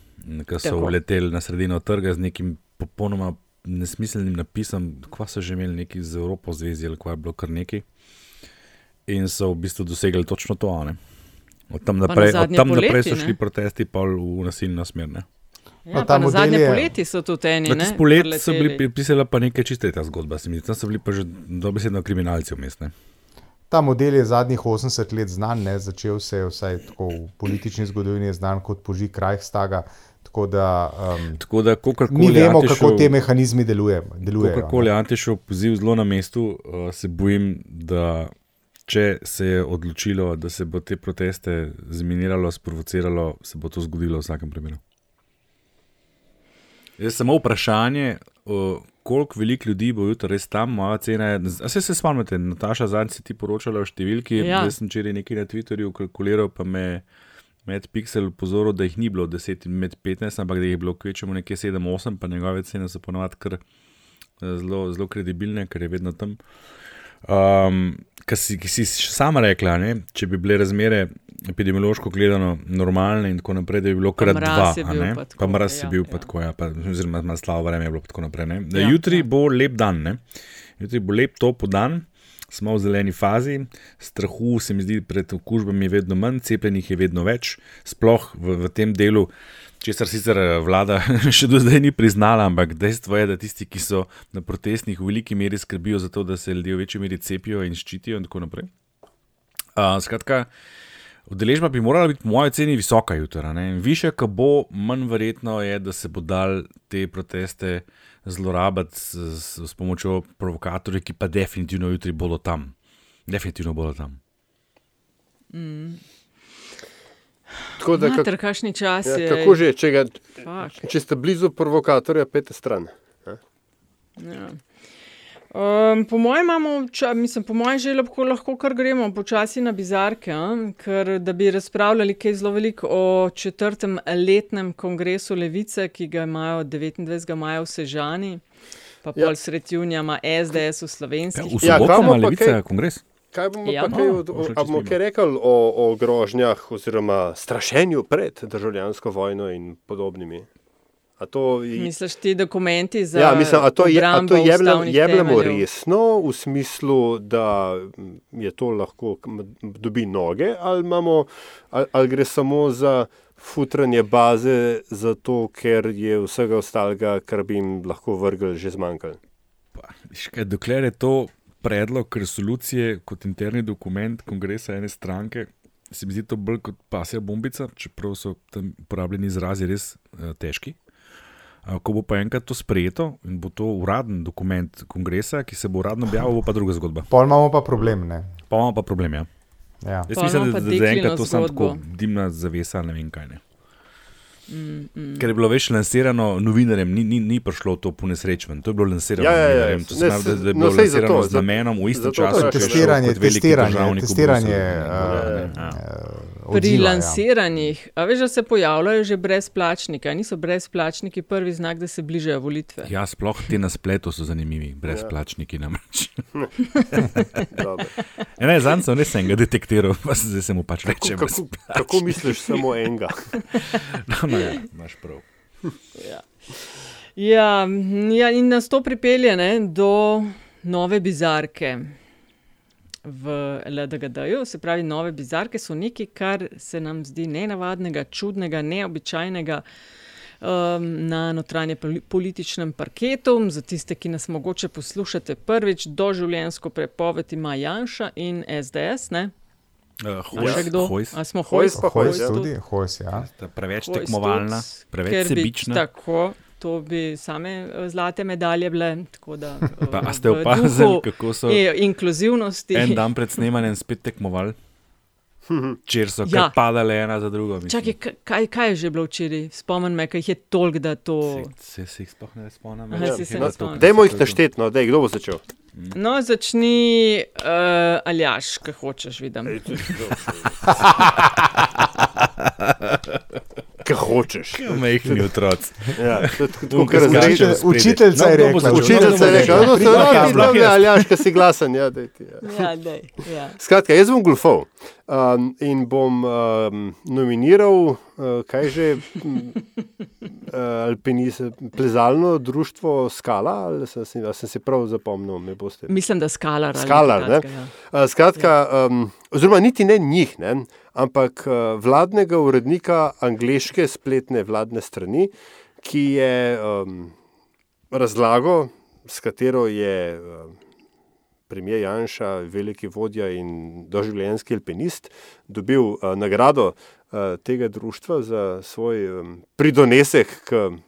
Speaker 1: ki so uleteli na sredino trga z nekim popolnoma nesmiselnim napisom, kva so že imeli neki z Evropo zvezi ali kva je bilo kar neki. In so v bistvu dosegli točno to. Ne? Od tam naprej, od tam poleti, naprej so šli ne? protesti v nasilno smer. Ne?
Speaker 3: Ja, no, na zadnje je... poleti so tudi eni.
Speaker 1: S poleti so bili pisali pa nekaj čiste ta zgodba, se mi zdi. Tam so bili pa že dobesedno kriminalci vmesne.
Speaker 2: Ta model je zadnjih 80 let znan, ne? začel se je vsaj tako v politični zgodovini znan kot požig Krajhstaga. Tako da, um,
Speaker 1: tako da
Speaker 2: mi vemo, Antišov, kako te mehanizmi delujejo.
Speaker 1: Kakorkoli je Antišov poziv zelo na mestu, uh, se bojim, da če se je odločilo, da se bo te proteste zminiralo, sprovociralo, se bo to zgodilo v vsakem primeru. Je samo vprašanje, koliko veliko ljudi bo jutri res tam, moja cena je. A se se spomnite, Nataša, zadnji si ti poročala o številki, ja. jaz sem včeraj nekaj na Twitterju kalkuliral, pa me med Pixel upozoril, da jih ni bilo 10 in med 15, ampak da jih je bilo kvečemo nekje 7-8, pa njegove cene so ponovadi kar eh, zelo, zelo kredibilne, ker je vedno tam. Um, ki si, si sama rekla, ne, če bi bile razmere epidemiološko gledano normalne in tako naprej, da bi bilo krat dva, pa, pa mraz je bil, ja, pa ja. tako, ja, pa, oziroma malo slabo vreme je bilo tako naprej. Ja, jutri ja. bo lep dan, ne. jutri bo lep top dan. Smo v zeleni fazi, strahu se mi zdi pred okužbami je vedno manj, cepljenih je vedno več, sploh v, v tem delu, česar sicer eh, vlada še do zdaj ni priznala, ampak dejstvo je, da tisti, ki so na protestnih, v veliki meri skrbijo za to, da se ljudje v večji meri cepijo in ščitijo, in tako naprej. Uh, skratka, udeležba bi morala biti, po mojem, ceni visoka jutra. Više, ko bo, manj verjetno je, da se bo dal te proteste zlorabiti s, s, s pomočjo provokatorjev, ki pa definitivno jutri bodo tam. Definitivno bodo tam.
Speaker 3: Mm. Tako da, kak, kakšni čas ja, je.
Speaker 4: Kako že, če, ga, če ste blizu provokatorja, pete stran.
Speaker 3: Ja. Um, po mojem, imamo, ča, mislim, po mojem, že lahko, lahko kar gremo počasi na bizarke, a? ker da bi razpravljali kaj zelo veliko o četrtem letnem kongresu Levice, ki ga imajo 29. maja v Sežani, pa ja. pol sred junija ima SDS v slovenski.
Speaker 1: Ja, v soboto ja, ima Levica kaj, kongres.
Speaker 4: Kaj bomo ja, pa kaj, no, od, bomo kaj rekli o, o grožnjah oziroma strašenju pred državljansko vojno in podobnimi?
Speaker 3: Je, Misliš, ti dokumenti za
Speaker 4: ja, mislim, to je, to jemljemo resno v smislu, da je to lahko dobi noge, ali, imamo, ali, ali gre samo za futranje baze, zato ker je vsega ostalega, kar bi jim lahko vrgli, že zmanjkalo.
Speaker 1: Dokler je to predlog resolucije kot interni dokument kongresa ene stranke, se mi zdi to bolj kot pasja bombica, čeprav so tam uporabljeni izrazi res uh, težki. Uh, ko bo pa enkrat to sprejeto in bo to uraden dokument kongresa, ki se bo uradno objavil, bo pa druga zgodba.
Speaker 2: Pol imamo pa problem. Ne?
Speaker 1: Pa imamo pa problem, ja.
Speaker 2: Ja.
Speaker 1: Jaz
Speaker 3: Pol
Speaker 1: mislim, da da zaenkrat
Speaker 3: deklino
Speaker 1: to samo tako dimna zavesa, ne vem kaj. Ne.
Speaker 3: Mm, mm.
Speaker 1: Ker je bilo več lansirano novinarjem, ni, ni, ni prišlo to po nesrečnem. To je bilo lansirano
Speaker 4: Ja, ja, ja.
Speaker 1: novinarjem. To se
Speaker 4: Ne,
Speaker 1: pravi, da, da je
Speaker 4: no,
Speaker 1: bilo
Speaker 4: sej
Speaker 1: lansirano
Speaker 4: zato,
Speaker 1: z namenom v istem
Speaker 4: zato
Speaker 1: času.
Speaker 2: Testiranje,
Speaker 1: kot veliki
Speaker 2: testiranje,
Speaker 1: državnik v
Speaker 2: testiranje.
Speaker 1: Bruselj.
Speaker 2: uh,
Speaker 1: Ja.
Speaker 2: uh,
Speaker 3: Pri
Speaker 2: odziva, ja.
Speaker 3: lansiranjih, a veš, da se pojavljajo že brezplačniki, niso brezplačniki prvi znak, da se bližajo volitve.
Speaker 1: Ja, sploh ti na spletu so zanimivi, brezplačniki namreč. Ja, ne, Zanj sem res enega detektiral, pa se- zdaj se mu pač reče.
Speaker 4: Kako, kako, kako misliš samo enega?
Speaker 1: No, no, ja, imaš prav.
Speaker 3: Ja. Ja, ja, in nas to pripelje ne, do nove bizarke v LDGD-ju. Se pravi, nove bizarke so nekaj, kar se nam zdi nenavadnega, čudnega, neobičajnega. Um, na notranje poli- političnem parketu, za tiste, ki nas mogoče poslušate prvič, doživljenjsko prepoved ima Janša in SDS. Ne?
Speaker 1: Uh,
Speaker 3: še kdo?
Speaker 1: Hojs.
Speaker 3: A smo
Speaker 4: Hojs
Speaker 3: Hojs?
Speaker 4: pa
Speaker 2: Hojs
Speaker 4: ja.
Speaker 2: tudi, hojs, ja.
Speaker 1: Sta Preveč
Speaker 3: Hojs
Speaker 1: tekmovalna,
Speaker 3: tudi,
Speaker 1: preveč
Speaker 3: ker bi
Speaker 1: sebična.
Speaker 3: Tako, to bi same eh, zlate medalje bile. tako Da, eh,
Speaker 1: Pa, a ste opazili, kako so
Speaker 3: i- inkluzivnosti.
Speaker 1: en dan pred snemanjem spet tekmovali? Če so
Speaker 3: Ja.
Speaker 1: padale ena za drugo.
Speaker 3: Čakaj, ka- kaj, kaj je že bilo včeraj? Spomnim me, kaj jih je toliko, da to.
Speaker 1: Se, se jih sploh ne spomnim.
Speaker 3: Se
Speaker 1: Ja.
Speaker 4: Dajmo jih našteti, no, dej, kdo bo začel?
Speaker 3: No, začni, uh, Aljaš, kaj hočeš, vidim.
Speaker 4: Kaj hočeš?
Speaker 1: Majhni otroci.
Speaker 4: Ja, to je
Speaker 1: spredaj.
Speaker 2: Učiteljica
Speaker 1: No,
Speaker 2: je rekla,
Speaker 1: začel?
Speaker 4: Učiteljica je rekla, no, se
Speaker 1: Pridna
Speaker 4: radi,
Speaker 1: kabla.
Speaker 4: dobro, Aljaš, kaj si glasen. Ja, daj ti, ja.
Speaker 3: Ja, dej, ja.
Speaker 4: Skratka, jaz bom golfov um, in bom um, nominiral, uh, kaj že, uh, alpinis, plezalno društvo Skala, ali sem, si- ali sem si prav zapomnil.
Speaker 3: Mislim, da skalar.
Speaker 4: Skalar,
Speaker 3: nekaj
Speaker 4: ne?
Speaker 3: takega, ja.
Speaker 4: Uh, skratka, um, oziroma niti ne njih, ne? ampak uh, vladnega urednika angleške spletne vladne strani, ki je um, razlagal, s katero je um, premijer Janša, veliki vodja in doživljenjski alpinist, dobil uh, nagrado uh, tega društva za svoj um, pridonesek k um,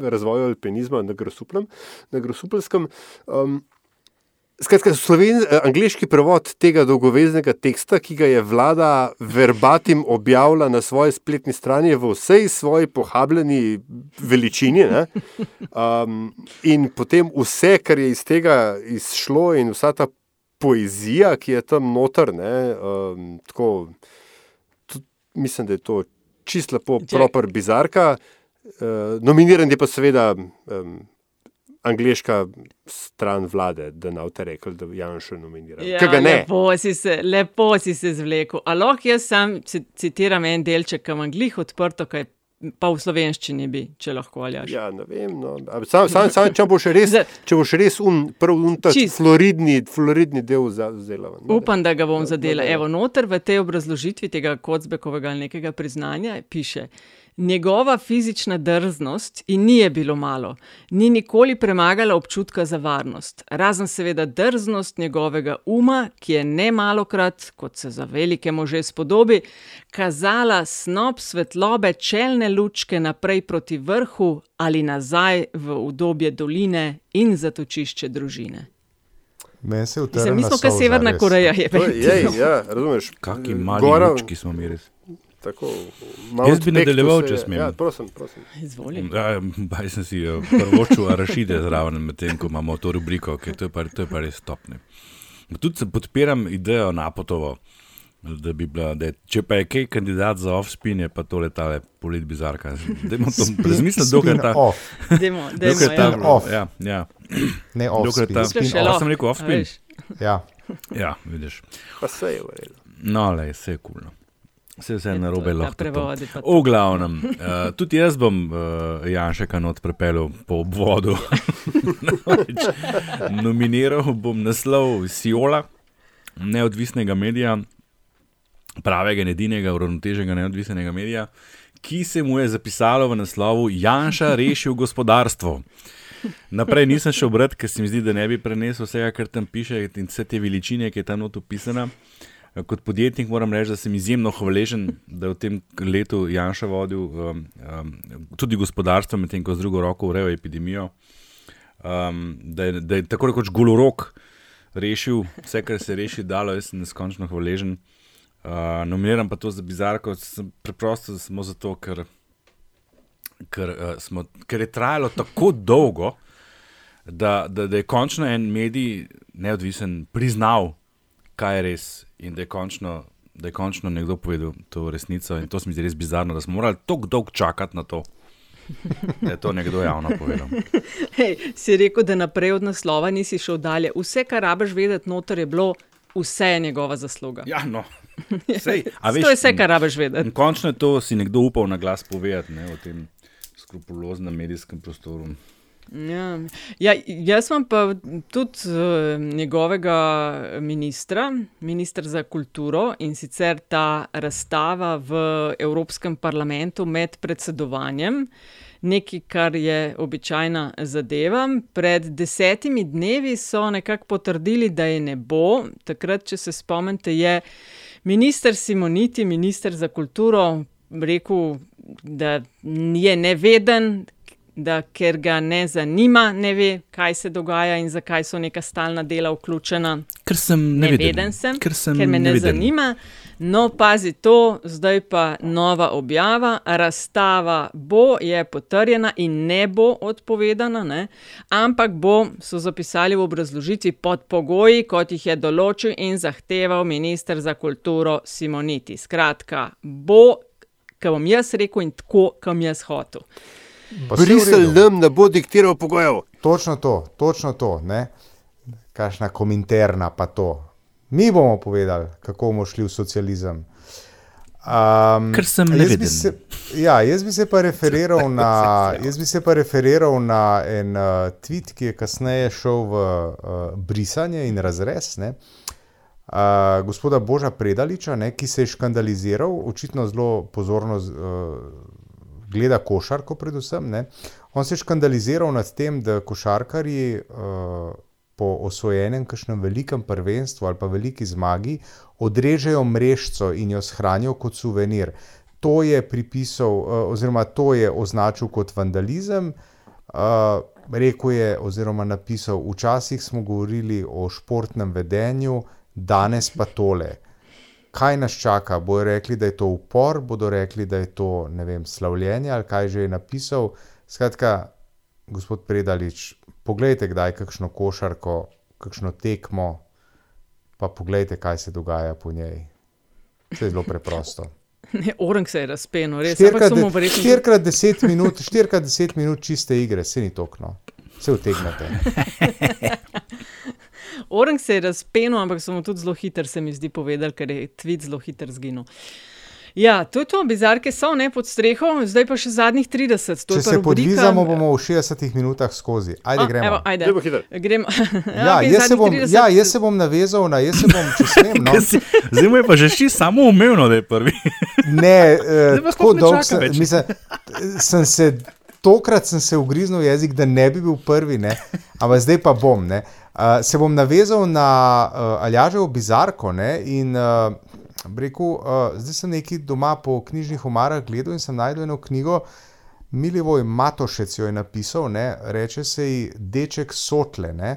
Speaker 4: razvoju alpinizma na Grosuplem, na Grosupelskem. Um, Skratka, sloven, eh, angliški prevod tega dolgoveznega teksta, ki ga je vlada verbatim objavila na svoji spletni strani, v vsej svoji pohabljeni veličini. ne. Um, in potem vse, kar je iz tega izšlo, in vsa ta poezija, ki je tam noter, ne, um, tako, tudi, mislim, da je to čist lepo,
Speaker 3: Čak-
Speaker 4: proper bizarka. Uh, nominiran je pa seveda. Um, angliška stran vlade, da ne boste rekli, da Janša nominira.
Speaker 3: Ja,
Speaker 4: Kaj ga ne?
Speaker 3: lepo si se, lepo si se zvlekel. A lahko jaz sam ci- citiram en delček, ki imam glih odprto, kaj pa v slovenščini bi, če lahko aljaš.
Speaker 4: Ja, ne vem. No. Sam, sam, sam, če boš res, če boš res un, prav un ta
Speaker 3: Čist.
Speaker 4: floridni, floridni del za- vzela. ven. No,
Speaker 3: Upam, da ga bom
Speaker 4: No,
Speaker 3: zadela.
Speaker 4: no, no.
Speaker 3: Evo, noter v tej obrazložitvi tega Kocbekovega ali nekega priznanja piše. Njegova fizična drznost, in ni je bilo malo, ni nikoli premagala občutka za varnost, razen seveda drznost njegovega uma, ki je ne malokrat, kot se za velike može spodobi, kazala snop svetlobe čelne lučke naprej proti vrhu ali nazaj v udobje doline in zatočišče družine.
Speaker 2: Meni se je
Speaker 3: Mislim, mi smo kot Severna
Speaker 2: res.
Speaker 3: Koreja, je
Speaker 4: To je, jej, ja, razumeš.
Speaker 1: Kakšni mali
Speaker 4: Gora-
Speaker 1: lučki smo mi res.
Speaker 4: Tako,
Speaker 1: Jaz bi nadaljeval, če smem.
Speaker 4: Ja, prosim, prosim.
Speaker 3: Izvoli.
Speaker 1: Ja, baj sem si eh, prvočil arašide zraven, medtem ko imamo to rubriko, ki to je pa, to je pa res stopne. Tudi se podpiram idejo Napotovo, da bi bila, da je, če pa je kaj kandidat za off-spin, je pa to letale polit bizarka. Dajmo to
Speaker 2: Spin-
Speaker 1: razmisliti, dokler ta.
Speaker 2: spin-off.
Speaker 3: Dajmo- dajmo,
Speaker 1: dokler ta-
Speaker 3: ja.
Speaker 2: Spin-off.
Speaker 1: Ja, ja.
Speaker 2: Ne
Speaker 1: Dokler
Speaker 2: off-spin,
Speaker 1: ta-
Speaker 2: spin-off.
Speaker 1: A, sem rekel off-spin.
Speaker 2: Ja.
Speaker 1: Ja, vidiš.
Speaker 4: Pa se je v redu.
Speaker 1: No, le, vse je kulno. Vse, vse je na robe lahko.
Speaker 3: prevodi.
Speaker 1: V glavnem, uh, tudi jaz bom uh, Janša kanot prepeljal po obvodu. Nominiral bom naslov Siola, neodvisnega medija, pravega in edinega uravnoteženega neodvisnega medija, ki se mu je zapisalo v naslovu Janša rešil gospodarstvo. Naprej nisem šel brati, ker se mi zdi, da ne bi prenesel vsega, kar tam piše in vse te veličine, ki je tam not opisana. Kot podjetnik moram reči, da sem izjemno hvaležen, da je v tem letu Janša vodil um, um, tudi gospodarstvo, medtem ko z drugo roko urejo epidemijo. Um, da, je, da je tako rekoč golorok rešil vse, kar se je rešiti dalo, jaz sem neskončno hvaležen. Uh, nominiram pa to za bizarko, preprosto samo zato, ker, ker, uh, smo, ker je trajalo tako dolgo, da, da, da je končno en medij neodvisen priznal, kaj je res in da je končno. Da je končno nekdo povedal to resnico, in to se mi zdi res bizarno, da smo morali tako dolgo čakati na to, da je to nekdo javno povedal.
Speaker 3: Hey, si rekel, da naprej od naslova nisi šel dalje. Vse, kar rabiš vedeti, noter je bilo, vse je njegova zasluga.
Speaker 1: Ja, no. Sej,
Speaker 3: veš, to je vse, kar rabiš vedeti.
Speaker 1: Končno je to si nekdo upal na glas povedati ne, v tem skrupuloznem medijskem prostoru.
Speaker 3: Ja. Ja, jaz imam pa tudi uh, njegovega ministra, ministr za kulturo in sicer ta razstava v Evropskem parlamentu med predsedovanjem. Nekaj, kar je običajna zadeva. Pred desetimi dnevi so nekako potrdili, da je ne bo. Takrat, če se spomnite, je minister Simoniti, minister za kulturo, rekel, da je neveden, da ker ga ne zanima, ne ve, kaj se dogaja in zakaj so neka stalna dela vključena.
Speaker 1: Ker sem neveden, neveden
Speaker 3: sem,
Speaker 1: ker, sem
Speaker 3: ker me ne
Speaker 1: neveden.
Speaker 3: zanima. No, pazi to, zdaj pa nova objava, razstava bo, je potrjena in ne bo odpovedana, ne? ampak bo, so zapisali v obrazložitvi, pod pogoji, kot jih je določil in zahteval ministr za kulturo Simoniti. Skratka, bo, kar bom jaz rekel in tako, kam jaz hotel.
Speaker 4: Brisel nam ne bo diktiral pogojev.
Speaker 2: Točno to, točno to. Ne? Kakšna kominterna pa to. Mi bomo povedali, kako bomo šli v socializem. Um,
Speaker 1: Ker sem
Speaker 2: jaz
Speaker 1: neviden.
Speaker 2: bi se, ja, jaz bi se pa referiral na, jaz bi se pa referiral na en uh, tweet, ki je kasneje šel v uh, brisanje in razrez. Ne? Uh, gospoda Boža Predaliča, ne, ki se je škandaliziral, očitno zelo pozorno uh, gleda košarko, predvsem. Ne. On se je škandaliziral nad tem, da košarkarji uh, po osvojenem, kakšnem velikem prvenstvu ali pa veliki zmagi odrežejo mrežico in jo shranijo kot suvenir. To je pripisal, uh, oziroma to je označil kot vandalizem. Uh, rekel je, oziroma napisal, včasih smo govorili o športnem vedenju, danes pa tole. Kaj nas čaka? Bodo rekli, da je to upor, bodo rekli, da je to vem, slavljenje ali kaj že je napisal. Skratka, gospod Predalič, poglejte kdaj kakšno košarko, kakšno tekmo, pa poglejte, kaj se dogaja po njej. Vse je zelo preprosto.
Speaker 3: Ne, Orang se je razpenil, res. so mu verjetno-
Speaker 2: Štirikrat deset minut, štirikrat deset minut čiste igre, se ni tokno, se utegnete.
Speaker 3: Orang se je razpenil, ampak so mu tudi zelo hitro, se mi zdi, povedali, ker je tweet zelo hitro zginil. Ja, to je to, bizarke so ne pod streho, zdaj pa še zadnjih 30. To
Speaker 2: Če se
Speaker 3: rubrika-
Speaker 2: podvizamo, bomo v 60 minutah skozi. Ajde,
Speaker 3: A,
Speaker 2: gremo.
Speaker 3: Evo, ajde. Gremo.
Speaker 2: Ja,
Speaker 3: okej,
Speaker 2: jaz se, bom,
Speaker 3: 30
Speaker 2: ja, jaz se bom navezal na, jaz se bom, če smem. No.
Speaker 1: Zdaj mu je pa že ši samo umevno, da je prvi.
Speaker 2: Ne, eh, tako dolgo
Speaker 1: več.
Speaker 2: mislim, sem se, tokrat sem se ugriznil v jezik, da ne bi bil prvi, ne, ampak zdaj pa bom. Ne. Uh, se bom navezal na uh, Aljaževo bizarko ne, in uh, rekel, uh, zdaj sem nekaj doma po knjižnih omarah gledal in sem najdel eno knjigo, Milivoj Matošec jo je napisal, ne, reče se ji Deček Sotle. Ne,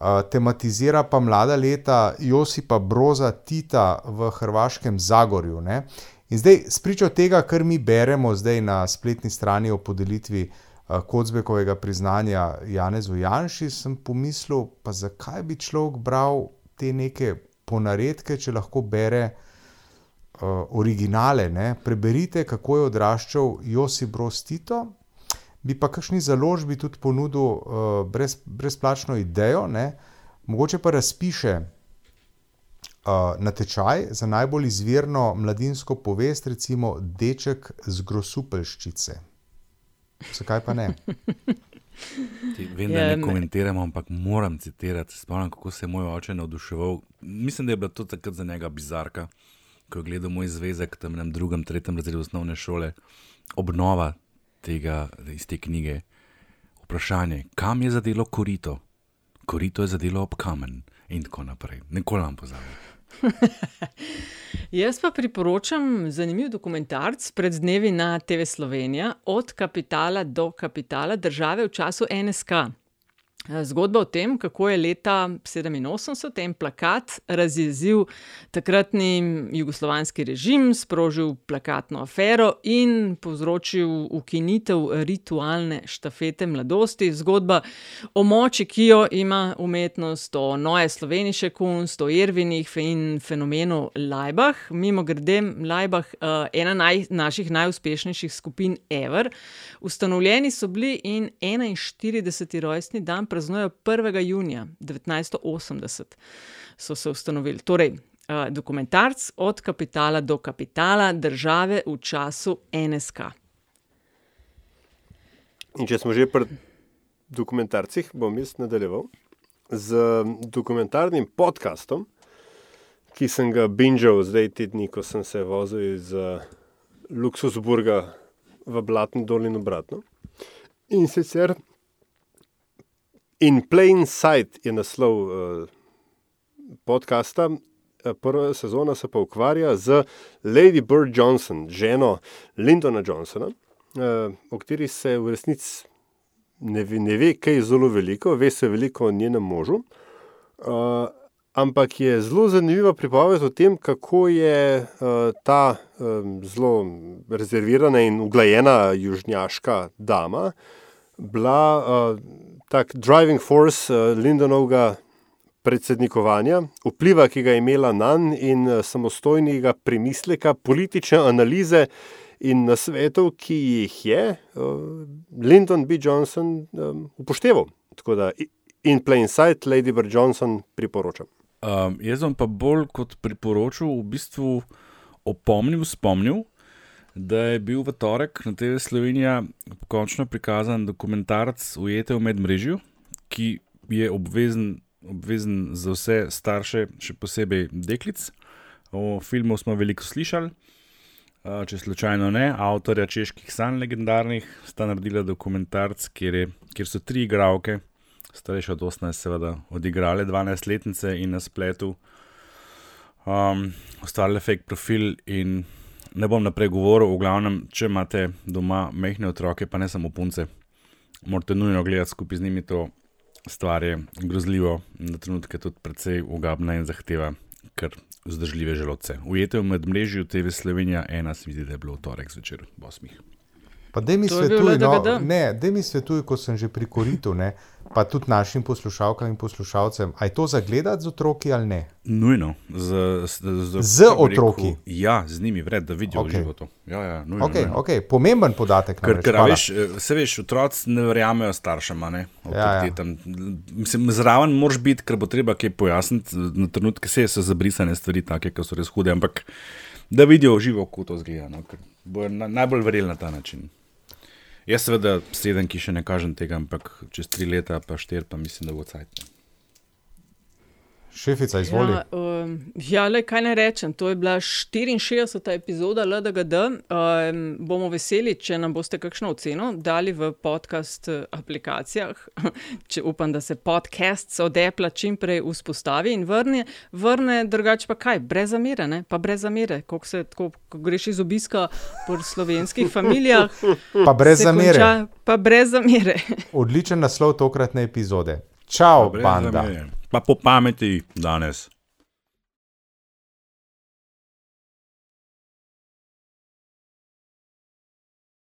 Speaker 2: uh, tematizira pa mlada leta Josipa Broza Tita v Hrvaškem Zagorju. Ne. In zdaj, spričo tega, kar mi beremo zdaj na spletni strani o podelitvi uh, Kocbekovega priznanja Janezu Janši, sem pomislil, pa zakaj bi človek bral te neke ponaredke, če lahko bere uh, originale. Ne? Preberite, kako je odraščal Josip Broz Tito. Bi pa kakšni založbi tudi ponudil uh, brez, brezplačno idejo, ne? mogoče pa razpiše natečaj za najbolj izvirno mladinsko povest, recimo Deček z Grosupelščice. Zakaj pa ne?
Speaker 1: Ti, vem, da
Speaker 3: Ja,
Speaker 1: ne
Speaker 3: me-
Speaker 1: komentiramo, ampak moram citirati. Spomnim, kako se je moj oče navduševal. Mislim, da je bila to takrat za njega bizarka, ko je gledal moj zvezek tam na drugem, tretjem razredu osnovne šole. obnova tega, iz te knjige. Vprašanje, kam je zadelo korito? Korito je zadelo ob kamen in tako naprej. Nikoli nam pozabimo.
Speaker 3: Jaz pa priporočam zanimiv dokumentarc pred dnevi na TV Slovenija, od kapitala do kapitala države v času NSK. Zgodba o tem, kako je leta 1987 en plakat razjezil takratni jugoslovanski režim, sprožil plakatno afero in povzročil ukinitev ritualne štafete mladosti. Zgodba o moči, ki jo ima umetnost, o Noe Sloveniše kunst, o Irvinih in fenomenu Laibach. Mimo grede, Laibach, ena naj, naših najuspešnejših skupin Ever. Ustanovljeni so bili in 41. rojstni dan praznujejo 1. junija 1980, so se ustanovili. Torej, uh, dokumentarc od kapitala do kapitala države v času NSK.
Speaker 4: In če smo že pri dokumentarcih, bom jaz nadaljeval z dokumentarnim podkastom, ki sem ga binžal zdaj te dni, ko sem se vozil iz uh, Luksusburga v Blatni dolin obratno. In sicer In Plain Sight je naslov uh, podcasta. Prva sezona se pa ukvarja z Lady Bird Johnson, ženo Lindona Johnsona, uh, o kateri se v resnici ne, ne ve, kaj zelo veliko, ve se veliko o njenem možu. Uh, ampak je zelo zanimiva pripoved o tem, kako je uh, ta um, zelo rezervirana in uglajena južnjaška dama bila. Uh, tak driving force uh, Lindonovega predsednikovanja, vpliva, ki ga je imela na njega in uh, samostojnega premisleka, politične analize in nasvetov, ki jih je uh, Lyndon B. Johnson upošteval. Tako da in plain sight, Lady Bird Johnson priporočam.
Speaker 1: Um, jaz vam pa bolj kot priporočil, v bistvu opomnil, spomnil, da je bil v torek na TV Slovenija končno prikazan dokumentarc Ujete v medmrežju, ki je obvezen, obvezen za vse starše, še posebej deklic. O filmu smo veliko slišali. Če slučajno ne, avtorja čeških sanj, legendarnih, sta naredila dokumentarc, kjer, je, kjer so tri igralke, starejše od 18, seveda, odigrale 12-letnice in na spletu um, ustvarile fake profil in ne bom naprej govoril, v glavnem, če imate doma mehke otroke, pa ne samo punce, morate nujno gledati skupaj z njimi to stvar, je grozljivo, na trenutke tudi precej ugabna in zahteva kar vzdržljive želodce. Ujete v medmrežju TV Slovenija, ena se mi zdi, da je bilo v torek zvečer, v osmih.
Speaker 2: Pa da mi svetuj, no, ne, da mi svetuj, ko sem že pri koritu, ne, pa tudi našim poslušalkam in poslušalcem, aj to zagledati z otroki ali ne?
Speaker 1: Nujno, z, z, z,
Speaker 2: z otroki.
Speaker 1: Rekel, ja, z njimi vred, da vidijo okay. život. Ja, ja, nujno,
Speaker 2: okay,
Speaker 1: nujno.
Speaker 2: Okay. Pomemben podatek.
Speaker 1: Ker, ker veš, se veš, otroci ne verjamejo staršem. Ne? Ja, ja. Mislim, zraven moraš biti, ker bo treba kaj pojasniti. Na trenutke se so zabrisane stvari, take, ki so res hude, ampak da vidijo živo, kako to zgleda. No? Bo na, najbolj verjeli na ta način. Jaz, seveda, sedem, ki še ne kažem tega, ampak čez tri leta, pa štiri, pa mislim, da bo cajt.
Speaker 2: Šefica, izvoli.
Speaker 3: Ja, um, ja le, kaj ne rečem. To je bila 64. epizoda LDGD. Um, bomo veseli, če nam boste kakšno oceno dali v podcast aplikacijah. če upam, da se podcast od Apple čim prej vzpostavi in vrne, vrne drugače pa kaj, brez zamere, ne? pa brez zamere. Ko, se, ko, ko greš iz obiska po slovenskih familijah,
Speaker 2: pa brez zamere. Konča,
Speaker 3: pa brez zamere.
Speaker 2: Odličen naslov tokratne epizode. Čau, banda.
Speaker 1: Zamere pa po pameti danes.